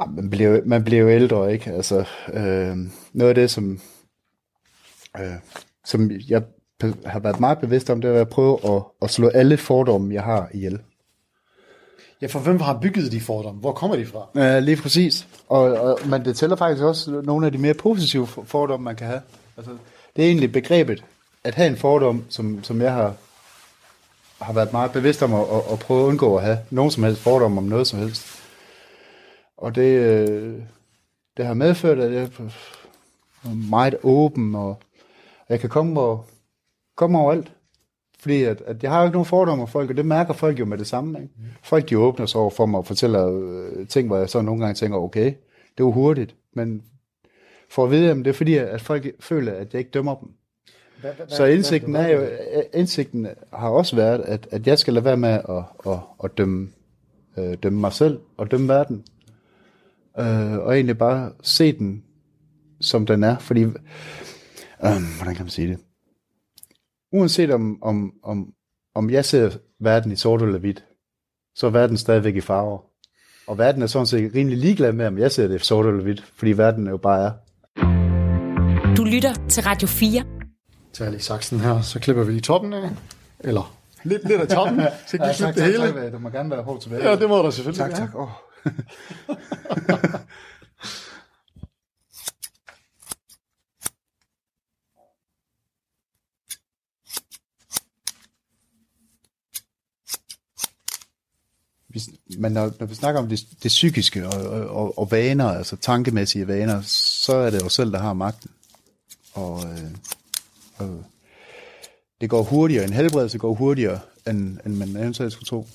Speaker 3: Ja, man, bliver, man bliver jo ældre, ikke? Altså, øh, noget af det, som, øh, som jeg har været meget bevidst om, det er at prøve at, at slå alle fordomme, jeg har ihjel.
Speaker 2: Ja, for hvem har bygget de fordomme? Hvor kommer de fra?
Speaker 3: Ja, lige præcis. Og, og, men det tæller faktisk også nogle af de mere positive fordomme, man kan have. Altså, det er egentlig begrebet, at have en fordom, som, som jeg har, har været meget bevidst om at, at, at prøve at undgå at have nogen som helst fordom om noget som helst. Og det, øh, det har medført, at jeg er meget åben, og jeg kan komme, og, komme overalt. Fordi at, at jeg har jo ikke nogen fordomme af folk, og det mærker folk jo med det samme. Ikke? Folk de åbner sig over for mig og fortæller øh, ting, hvor jeg så nogle gange tænker, okay, det er hurtigt. Men for at vide, at det er fordi, at folk føler, at jeg ikke dømmer dem. Hvad, hvad, så indsigten, hvad, er jo, øh, indsigten har også været, at, at jeg skal lade være med at, at, at dømme, øh, dømme mig selv og dømme verden. Øh, og egentlig bare se den, som den er. Fordi, øh, hvordan kan man sige det? Uanset om, om, om, om jeg ser verden i sort eller hvidt, så er verden stadigvæk i farver. Og verden er sådan set rimelig ligeglad med, om jeg ser det i sort eller hvidt, fordi verden jo bare er.
Speaker 1: Du lytter til Radio 4.
Speaker 2: Tag lige saksen her, så klipper vi i toppen af. Eller lidt, lidt af toppen, så kan ja, tak,
Speaker 3: det tak, hele. Tak, du må gerne være hård tilbage.
Speaker 2: Ja, det må du selvfølgelig.
Speaker 3: Tak, tak. Oh. men når, når vi snakker om det, det psykiske og, og, og vaner, altså tankemæssige vaner, så er det jo selv, der har magten. Og, øh, og det går hurtigere, en helbredelse går hurtigere, end, end man eventuelt skulle tro.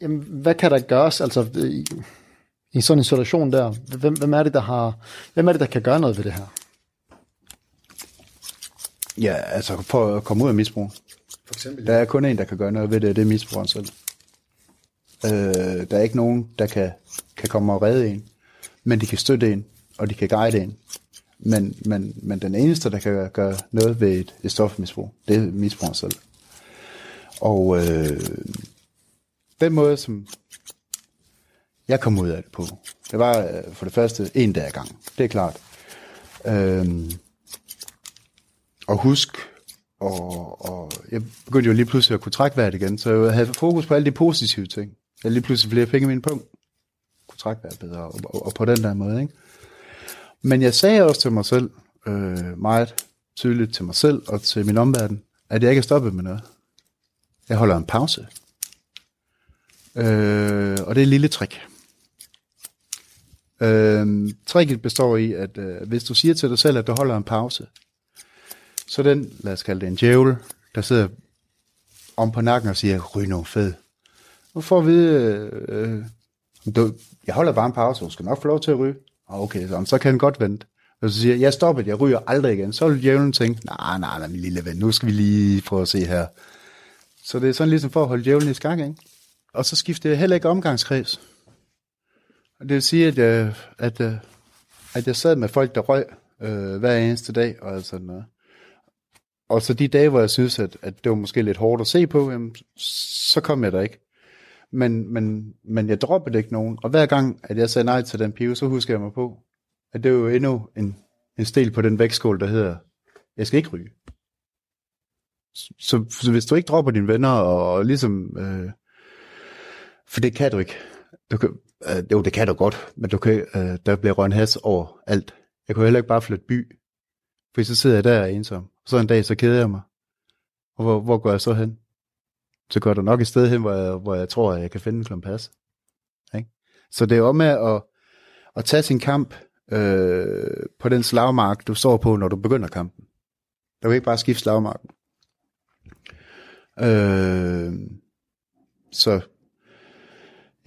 Speaker 2: Jamen, hvad kan der gøres, altså i, i sådan en situation der? Hvem, hvem, er det, der har, hvem er det, der kan gøre noget ved det her?
Speaker 3: Ja, altså for at komme ud af misbrug. For eksempel? Der er kun en, der kan gøre noget ved det, det er misbrugeren selv. Øh, der er ikke nogen, der kan, kan komme og redde en, men de kan støtte en, og de kan guide en. Men, men, men den eneste, der kan gøre noget ved et, et stofmisbrug, det er misbrugeren selv. Og øh, den måde, som jeg kom ud af det på, det var øh, for det første en dag ad gang. Det er klart. Øh, og husk, og, og jeg begyndte jo lige pludselig at kunne trække vejret igen, så jeg havde fokus på alle de positive ting der lige pludselig flere penge i min punkt. Kunne trække være bedre, og, og, og, på den der måde, ikke? Men jeg sagde også til mig selv, øh, meget tydeligt til mig selv og til min omverden, at jeg ikke er stoppet med noget. Jeg holder en pause. Øh, og det er et lille trick. Øh, tricket består i, at øh, hvis du siger til dig selv, at du holder en pause, så den, lad os kalde det en djævel, der sidder om på nakken og siger, ryg nu fed og får vi, øh, øh, du, jeg holder bare en pause, du skal nok få lov til at ryge. Okay, så, så kan han godt vente. Og så siger jeg, jeg stopper, jeg ryger aldrig igen. Så vil djævlen tænke, nej, nej, nej, min lille ven, nu skal vi lige prøve at se her. Så det er sådan ligesom for at holde djævlen i skak, ikke? og så skifter jeg heller ikke omgangskreds. Og det vil sige, at jeg, at, øh, at jeg sad med folk, der røg øh, hver eneste dag, og sådan noget. Og så de dage, hvor jeg synes, at, at det var måske lidt hårdt at se på, jamen, så kom jeg der ikke. Men, men, men jeg droppede ikke nogen. Og hver gang, at jeg sagde nej til den pive, så husker jeg mig på, at det er jo endnu en, en stil på den vægtskål, der hedder, jeg skal ikke ryge. Så, så hvis du ikke dropper dine venner, og, og ligesom, øh, for det kan du ikke. Du kan, øh, jo, det kan du godt, men du kan, øh, der bliver røget has over alt. Jeg kunne heller ikke bare flytte by, for så sidder jeg der og. Så en dag, så keder jeg mig. Og hvor, hvor går jeg så hen? Så går der nok et sted hen, hvor jeg, hvor jeg tror, at jeg kan finde en kompas. Ikke? Så det er jo med at, at tage sin kamp øh, på den slagmark, du står på, når du begynder kampen. Du kan ikke bare skifte slagmarken. Øh, så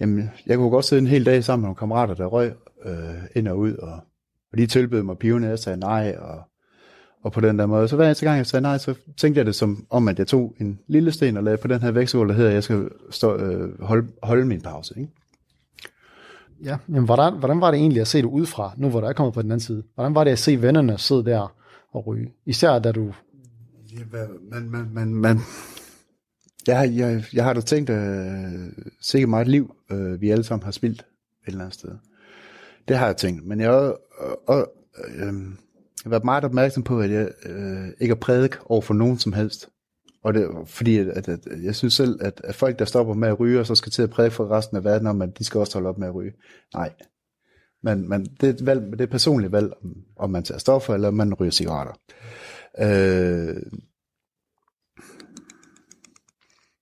Speaker 3: jamen, jeg kunne godt sidde en hel dag sammen med nogle kammerater, der røg øh, ind og ud, og, og de tilbød mig pivene, og jeg sagde nej, og, og på den der måde. Så hver eneste gang jeg sagde nej, så tænkte jeg det som om, at jeg tog en lille sten og lagde på den her vægtskål, der hedder, at jeg skal stå, øh, holde, holde min pause. Ikke?
Speaker 2: Ja, men hvordan, hvordan var det egentlig at se det udefra, nu hvor du er kommet på den anden side? Hvordan var det at se vennerne sidde der og ryge? Især da du...
Speaker 3: Ja, men, men, men, men, jeg, jeg, jeg har da tænkt, øh, sikkert meget liv, øh, vi alle sammen har spildt et eller andet sted. Det har jeg tænkt, men jeg har øh, øh, jeg været meget opmærksom på, at jeg øh, ikke er prædik over for nogen som helst. Og det, fordi at, at, at jeg synes selv, at, at folk, der stopper med at ryge, og så skal til at prædike for resten af verden om, at de skal også holde op med at ryge. Nej. Men, men det, er et valg, det er et personligt valg, om, om man tager stoffer, eller om man ryger cigaretter. Øh,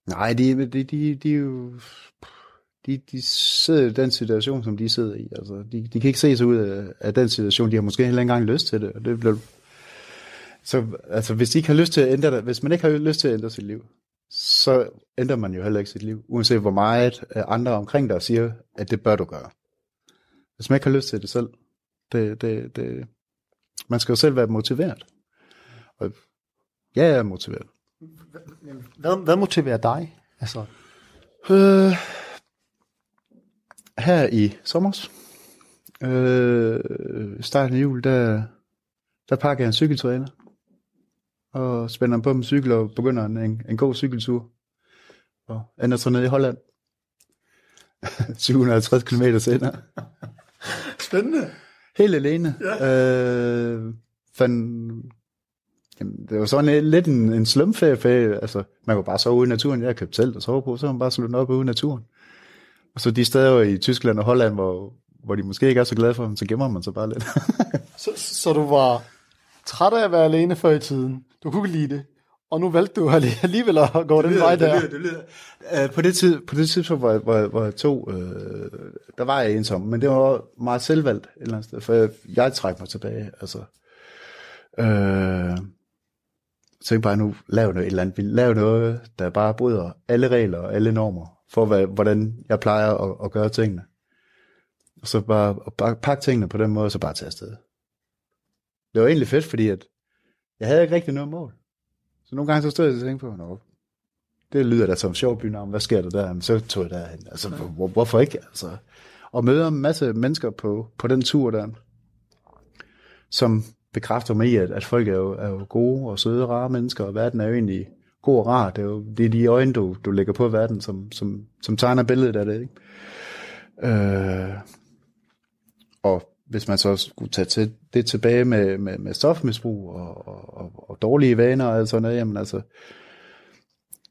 Speaker 3: Nej, de, de, de, de, jo, de, de sidder i den situation, som de sidder i. Altså, de, de kan ikke se sig ud af, af den situation. De har måske heller ikke engang lyst til det. Og det bliver, så altså, hvis de ikke har lyst til at ændre det, hvis man ikke har lyst til at ændre sit liv, så ændrer man jo heller ikke sit liv, uanset hvor meget andre omkring dig siger, at det bør du gøre. Hvis man ikke har lyst til det selv, det, det, det, man skal jo selv være motiveret. Og jeg er motiveret.
Speaker 2: Hvad, hvad motiverer dig? Altså,
Speaker 3: øh, her i sommer, øh, starten af jul, der, der pakker jeg en cykeltræner, og spænder på min cykel og begynder en, en, god cykeltur. Og ender så ned i Holland. 750 km senere.
Speaker 2: Spændende.
Speaker 3: Helt alene. Ja. Øh, fandt Jamen, det var sådan en, lidt en, en slumferie, altså man kunne bare sove ude i naturen. Jeg har købt telt og sove på, så man bare slået op ude i naturen. Og så de steder i Tyskland og Holland, hvor, hvor de måske ikke er så glade for dem, så gemmer man sig bare lidt.
Speaker 2: så, så du var træt af at være alene før i tiden. Du kunne ikke lide det. Og nu valgte du alligevel at gå det den vej der. Det lyder, det
Speaker 3: lyder. Uh, på, det tid, på det tidspunkt, hvor, hvor, hvor jeg tog, uh, der var jeg ensom, men det var meget selvvalgt et eller andet sted, for jeg, jeg trækker mig tilbage. Altså, uh, så ikke bare nu, lav noget, et eller andet, lav noget, der bare bryder alle regler og alle normer, for hvad, hvordan jeg plejer at, at gøre tingene. Og så bare, at pakke tingene på den måde, og så bare tage afsted. Det var egentlig fedt, fordi at jeg havde ikke rigtig noget mål. Så nogle gange så stod jeg og tænkte på, Nå, det lyder da som sjov bynavn, hvad sker der der? Men så tog jeg derhen. Altså, hvor, hvorfor ikke? Altså, og møder en masse mennesker på, på den tur der, som bekræfter mig i, at, at folk er jo, er jo gode og søde, rare mennesker, og verden er jo egentlig god og rar. Det er jo det er de øjne, du, du lægger på verden, som, som, som tegner billedet af det. Ikke? Øh, og hvis man så skulle tage til, det tilbage med, med, med stofmisbrug og, og, og, og dårlige vaner og alt sådan noget, jamen altså,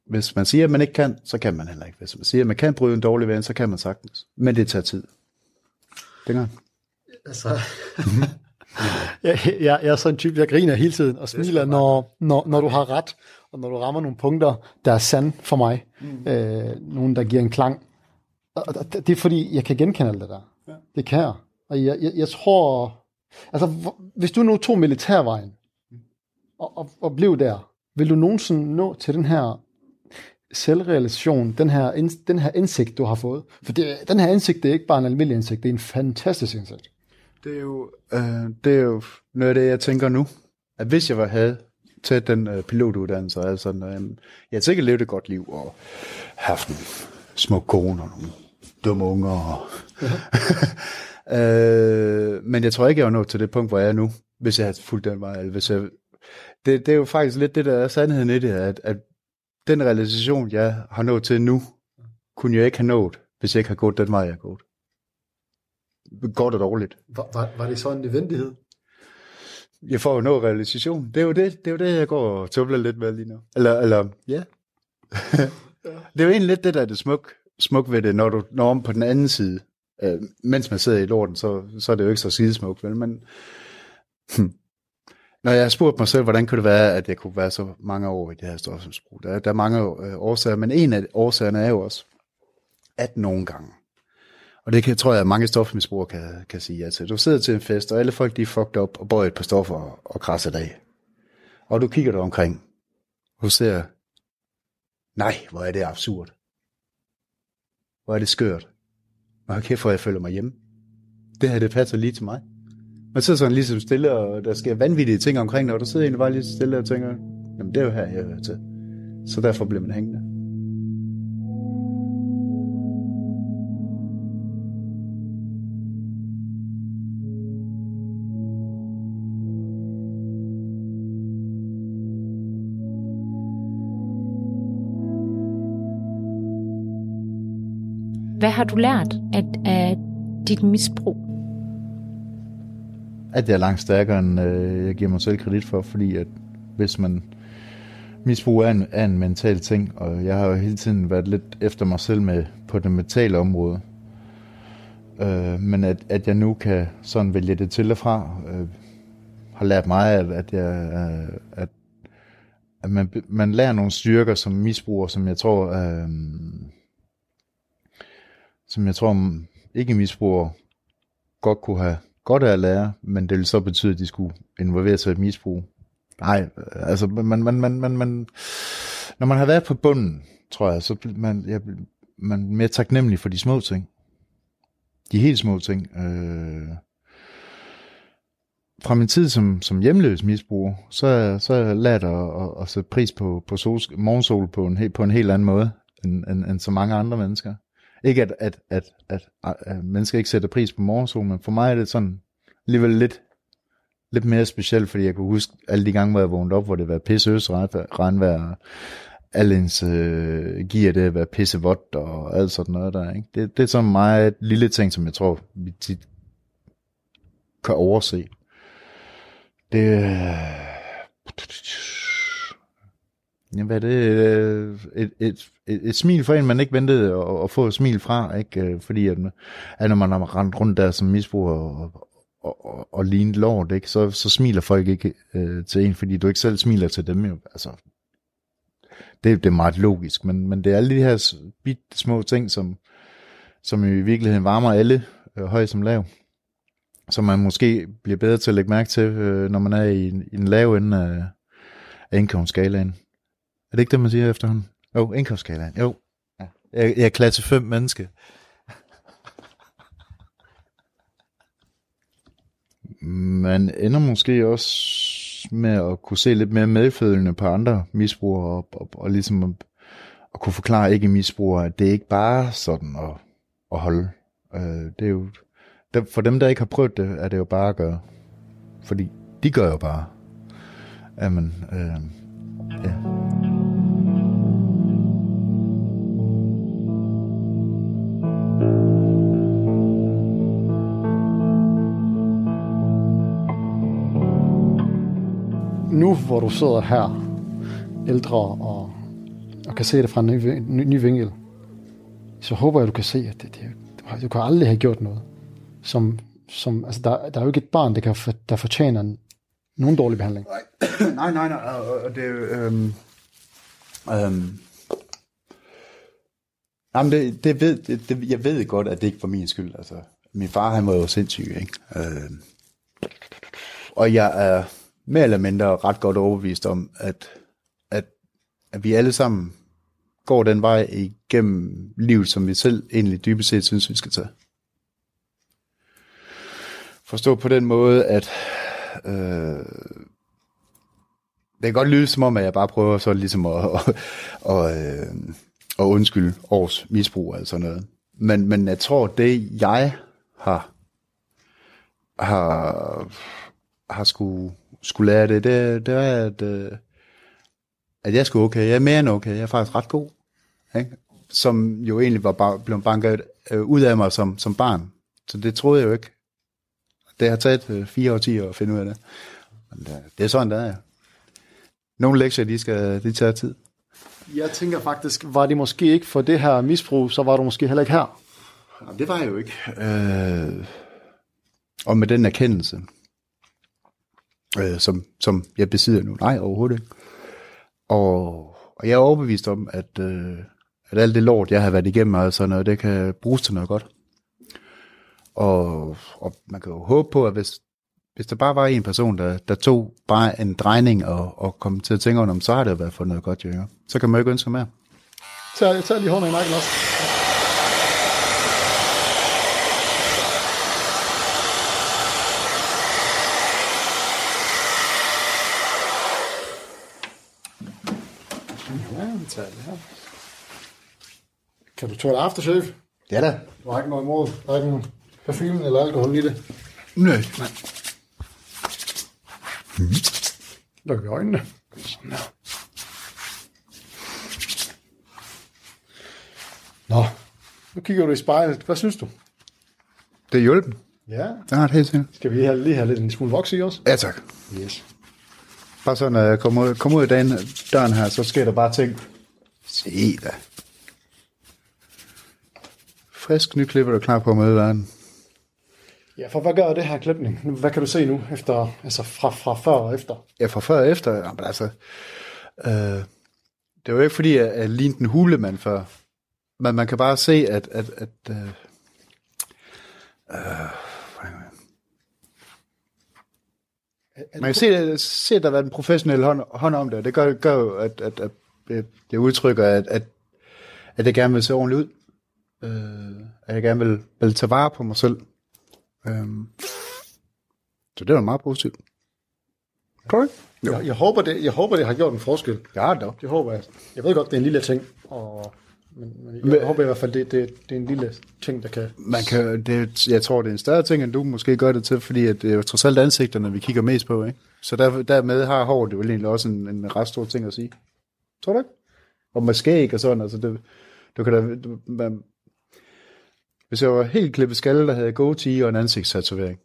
Speaker 3: hvis man siger, at man ikke kan, så kan man heller ikke. Hvis man siger, at man kan bryde en dårlig vane, så kan man sagtens. Men det tager tid. Det gør
Speaker 2: Altså, jeg, jeg, jeg er sådan en type, jeg griner hele tiden og smiler, når, når, når du har ret, og når du rammer nogle punkter, der er sand for mig. Mm. Øh, nogen, der giver en klang. Og det er fordi, jeg kan genkende alt det der. Ja. Det kan jeg. Og jeg, jeg, jeg tror, altså hvis du nu tog militærvejen, og, og, og blev der, vil du nogensinde nå til den her selvrealisation, den her, den her indsigt, du har fået? For det, den her indsigt, det er ikke bare en almindelig indsigt, det er en fantastisk indsigt.
Speaker 3: Det er jo, øh, det er jo noget af det, jeg tænker nu. At hvis jeg var havde taget den øh, pilotuddannelse, altså, øh, jeg sikkert levet et godt liv og haft en små koner, nogle dumme unger. Og øh, men jeg tror ikke, jeg er nået til det punkt, hvor jeg er nu, hvis jeg har fulgt den vej. Eller hvis jeg, det, det er jo faktisk lidt det, der er sandheden i det, at, at den realisation, jeg har nået til nu, kunne jeg ikke have nået, hvis jeg ikke har gået den vej, jeg har gået. Godt og dårligt.
Speaker 2: Var, var, var det så en nødvendighed?
Speaker 3: Jeg får jo noget realisation. Det er jo det, det, er jo det jeg går og tubler lidt med lige nu. Eller, eller ja. det er jo egentlig lidt det, der er det smuk, smuk ved det, når du når om på den anden side. Øh, mens man sidder i lorten, så, så er det jo ikke så skidesmukt, vel? Men hm. når jeg har spurgt mig selv, hvordan kunne det være, at jeg kunne være så mange år i det her stofmisbrug? Der, der er mange øh, årsager, men en af årsagerne er jo også, at nogle gange, og det kan, tror jeg, at mange stofmisbrugere kan, kan sige ja til. Du sidder til en fest, og alle folk de er fucked op og bøjer et par stoffer og, og krasser af. Og du kigger dig omkring, og du ser, nej, hvor er det absurd. Hvor er det skørt. Og kæft, hvor jeg føler mig hjemme. Det her, det passer lige til mig. Man sidder sådan ligesom stille, og der sker vanvittige ting omkring dig, og du sidder egentlig bare lige stille og tænker, jamen det er jo her, jeg hører til. Så derfor bliver man hængende.
Speaker 4: Hvad har du lært af, af dit misbrug?
Speaker 3: At jeg er langt stærkere, end øh, jeg giver mig selv kredit for, fordi at hvis man misbrug er en, er en mental ting, og jeg har jo hele tiden været lidt efter mig selv med på det mentale område. Øh, men at, at jeg nu kan sådan vælge det til og fra, øh, har lært mig, at, at, jeg, øh, at, at man, man lærer nogle styrker som misbruger, som jeg tror, øh, som jeg tror ikke misbrugere godt kunne have godt af at lære, men det ville så betyde, at de skulle involvere sig i et misbrug. Nej, altså man, man, man, man, man, når man har været på bunden, tror jeg, så man, jeg, man er mere taknemmelig for de små ting. De helt små ting. Øh, fra min tid som, som hjemløs misbruger, så, så har jeg lært at, at, at sætte pris på, på sol, morgensol på en, på en helt anden måde, end, end, end så mange andre mennesker. Ikke at, at, at, at, at, at mennesker ikke sætter pris på morgensol, men for mig er det sådan alligevel lidt, lidt mere specielt, fordi jeg kunne huske alle de gange, hvor jeg vågnede op, hvor det var pisseøs regnvejr, alle ens øh, giver det at være pissevådt og alt sådan noget der. Ikke? Det, det er sådan meget et lille ting, som jeg tror, vi tit kan overse. Det, øh, Ja, hvad er det? Øh, et, et, et, et smil for en, man ikke ventede at, at få et smil fra, ikke? Øh, fordi at, at når man har rendt rundt der som misbruger og, og, og, og lignet lort, ikke? Så, så smiler folk ikke øh, til en, fordi du ikke selv smiler til dem. Jo. Altså, det, det er meget logisk, men, men det er alle de her bit små ting, som, som i virkeligheden varmer alle, øh, høj som lav, som man måske bliver bedre til at lægge mærke til, øh, når man er i, i en lav ende af, af indkomstskalaen. Er det ikke det, man siger efterhånden? Jo, oh, indkomstskalaen. Jo. Ja. Jeg, jeg er klasse 5 menneske. Man ender måske også med at kunne se lidt mere medfølende på andre misbrugere, og, og, og ligesom at, at kunne forklare ikke misbrugere, at det er ikke bare sådan at, at holde. Øh, det er jo, for dem, der ikke har prøvet det, er det jo bare at gøre. Fordi de gør jo bare. Jamen, øh, ja.
Speaker 2: Nu hvor du sidder her, ældre, og, og kan se det fra en ny, ny, ny vinkel, så håber jeg, du kan se, at det, det, du kan aldrig have gjort noget. Som, som, altså der, der er jo ikke et barn, der, kan, der fortjener nogen dårlig behandling.
Speaker 3: Nej, nej, nej. Og det, øhm, øhm, jamen det, det ved, det, det, jeg ved godt, at det ikke var min skyld. Altså, min far, han var jo sindssyg, ikke? Øhm, og jeg er mere eller mindre ret godt overbevist om, at, at, at vi alle sammen går den vej igennem livet, som vi selv egentlig dybest set synes, vi skal tage. Forstå på den måde, at øh, det kan godt lyde som om, at jeg bare prøver så ligesom at, at, at, øh, at og undskylde års misbrug og sådan noget. Men, men jeg tror, det jeg har, har, har skulle, skulle lære det, det, det er, at, øh, at jeg skulle okay. Jeg er mere end okay. Jeg er faktisk ret god. Ikke? Som jo egentlig var bare, blevet banket øh, ud af mig som, som barn. Så det troede jeg jo ikke. Det har taget øh, fire år, ti år at finde ud af det. Men det, det er sådan, det er. Nogle lektier, de, skal, de tager tid.
Speaker 2: Jeg tænker faktisk, var det måske ikke for det her misbrug, så var du måske heller ikke her.
Speaker 3: Jamen, det var jeg jo ikke. Øh, og med den erkendelse, øh, som, som jeg besidder nu. Nej, overhovedet ikke. Og, og jeg er overbevist om, at, øh, at alt det lort, jeg har været igennem, og sådan noget, det kan bruges til noget godt. Og, og man kan jo håbe på, at hvis, hvis der bare var en person, der, der tog bare en drejning og, og kom til at tænke om, så har det været for noget godt, jo. Så kan man jo ikke ønske mere.
Speaker 2: Tag, tag lige hånden i nakken også. Det her. Kan du tåle aftershave?
Speaker 3: Ja da.
Speaker 2: Du har ikke noget imod. Der er ikke nogen parfume eller alkohol i det.
Speaker 3: Nej.
Speaker 2: Nej. Lukker vi øjnene. Sådan her. Nå, nu kigger du i spejlet. Hvad synes du?
Speaker 3: Det er hjulpen.
Speaker 2: Ja.
Speaker 3: Det har det helt sikkert.
Speaker 2: Skal vi lige have, lige have lidt en smule voks i os?
Speaker 3: Ja, tak.
Speaker 2: Yes.
Speaker 3: Bare så, når jeg kommer ud, kommer ud af dagen, døren her, så sker der bare ting. Se da. Frisk nyklipper, der er klar på at møde verden.
Speaker 2: Ja, for hvad gør det her klipning? Hvad kan du se nu, efter, altså fra, fra før og efter?
Speaker 3: Ja, fra før og efter, ja, men altså, øh, det var jo ikke fordi, jeg, jeg lignede en hulemand før, men man kan bare se, at, at, at øh, øh, man kan se, se, at der har været en professionel hånd, hånd om det, og det gør, gør jo, at, at, at det, udtrykker, at, at, at jeg gerne vil se ordentligt ud. Øh, at jeg gerne vil, vil tage vare på mig selv. Øh, så det var meget positivt. Tror du? Jo.
Speaker 2: Jeg, jeg, håber det, jeg håber, det har gjort en forskel.
Speaker 3: Ja, dog.
Speaker 2: Det håber jeg. Jeg ved godt, det er en lille ting, og, men, men jeg
Speaker 3: Men-
Speaker 2: håber i hvert fald, det, det, det er en lille ting, der kan...
Speaker 3: Man kan, det, jeg tror, det er en større ting, end du måske gør det til, fordi at det er jo trods alt ansigterne, vi kigger mest på. Ikke? Så der, dermed har håret jo egentlig også en, en ret stor ting at sige. Tror du ikke? Og med skæg og sådan, altså det, du kan da, du, man, hvis jeg var helt klippet skalle, der havde jeg goatee og en ansigtstatovering.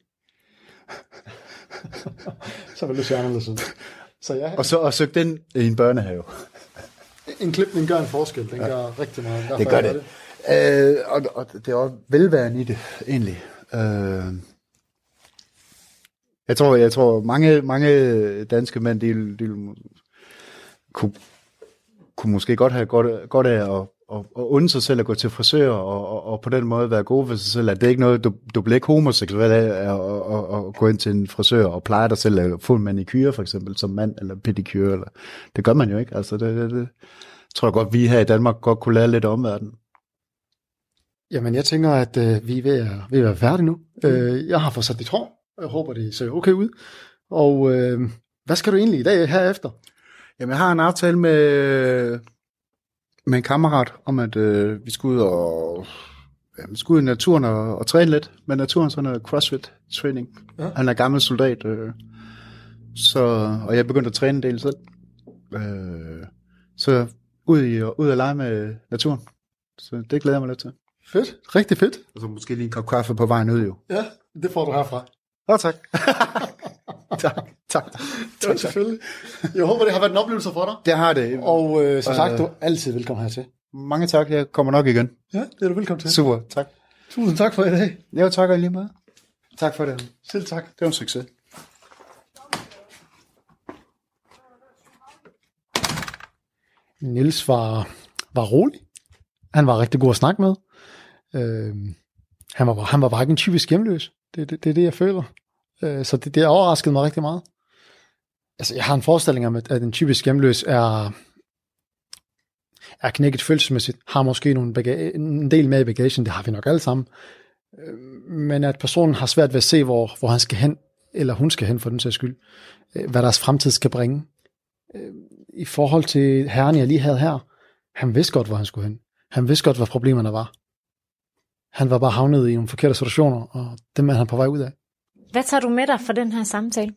Speaker 2: Så vil det se anderledes ud. Så ja,
Speaker 3: Og så og søgte den i en børnehave.
Speaker 2: en klipning gør en forskel. Den gør rigtig meget. Derfor
Speaker 3: Det gør
Speaker 2: jeg
Speaker 3: det. Øh, og, og det er også velværen i det, egentlig. Øh, jeg tror, jeg tror mange, mange danske mænd, de, de kunne, kunne måske godt have godt, godt af at, at, at unde sig selv at gå til frisør og, og, og på den måde være god for sig selv. At det er ikke noget, du, du bliver ikke homoseksuel af at, at, at, at gå ind til en frisør og pleje dig selv at få en manikyre for eksempel som mand eller pedikyre. Eller, det gør man jo ikke. Altså det, det, det tror jeg godt, vi her i Danmark godt kunne lære lidt om verden.
Speaker 2: Jamen, jeg tænker, at øh, vi er ved at, ved at være færdige nu. Øh, jeg har fået sat dit hår. Jeg håber, det ser okay ud. Og øh, hvad skal du egentlig i dag herefter?
Speaker 3: Jamen, jeg har en aftale med, med en kammerat om, at øh, vi skal ud og ja, vi skal ud i naturen og, og træne lidt med naturen, sådan noget crossfit-træning.
Speaker 2: Ja.
Speaker 3: Ja. Han er gammel soldat, øh, så, og jeg begyndte at træne en del selv. Øh, så ud, i, ud og lege med naturen. Så det glæder jeg mig lidt til.
Speaker 2: Fedt. Rigtig fedt.
Speaker 3: Og så måske lige en kop kaffe på vejen ud, jo.
Speaker 2: Ja, det får du herfra.
Speaker 3: Ja, tak. tak, tak.
Speaker 2: Det var selvfølgelig. Jeg håber, det har været en oplevelse for dig.
Speaker 3: Det har det.
Speaker 2: Og øh, som
Speaker 3: Øh.
Speaker 2: sagt, du er altid velkommen hertil.
Speaker 3: Mange tak, jeg kommer nok igen.
Speaker 2: Ja, det er du velkommen til.
Speaker 3: Super, tak.
Speaker 2: Tusind tak for i dag.
Speaker 3: Jo, tak og i lige meget. Tak for det.
Speaker 2: Selv tak.
Speaker 3: Det var en succes.
Speaker 2: Niels var, var rolig. Han var rigtig god at snakke med. Øh, han, var, han var bare ikke en typisk hjemløs. Det, det, det er det, jeg føler. Øh, så det, det overraskede mig rigtig meget. Altså, jeg har en forestilling om, at, at en typisk hjemløs er, er knækket følelsesmæssigt, har måske nogle baga- en del med i bagagen, det har vi nok alle sammen. Øh, men at personen har svært ved at se, hvor, hvor han skal hen, eller hun skal hen for den sags skyld. Øh, hvad deres fremtid skal bringe. Øh, I forhold til herren, jeg lige havde her, Han vidste godt, hvor han skulle hen. Han vidste godt, hvad problemerne var. Han var bare havnet i nogle forkerte situationer, og dem er han på vej ud af.
Speaker 4: Hvad tager du med dig for den her samtale?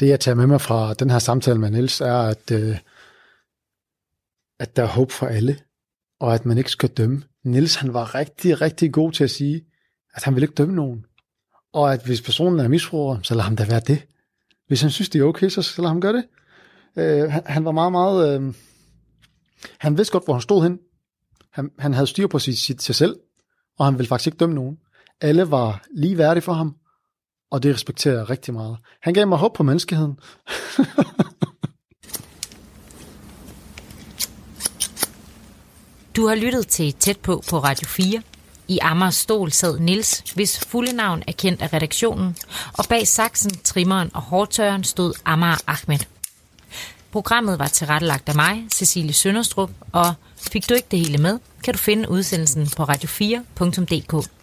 Speaker 2: Det, jeg tager med mig fra den her samtale med Niels, er, at, øh, at der er håb for alle, og at man ikke skal dømme. Niels han var rigtig, rigtig god til at sige, at han vil ikke dømme nogen. Og at hvis personen er misbruger, så lad ham da være det. Hvis han synes, det er okay, så lad ham gøre det. Øh, han, han var meget, meget... Øh, han vidste godt, hvor han stod hen. Han, han havde styr på sit, sit, sig selv, og han ville faktisk ikke dømme nogen. Alle var lige værdige for ham, og det respekterer jeg rigtig meget. Han gav mig håb på menneskeheden.
Speaker 1: du har lyttet til Tæt på på Radio 4. I Amers stol sad Nils, hvis fulde navn er kendt af redaktionen, og bag saksen, trimmeren og hårdtøren stod Amar Ahmed. Programmet var tilrettelagt af mig, Cecilie Sønderstrup, og fik du ikke det hele med, kan du finde udsendelsen på radio4.dk.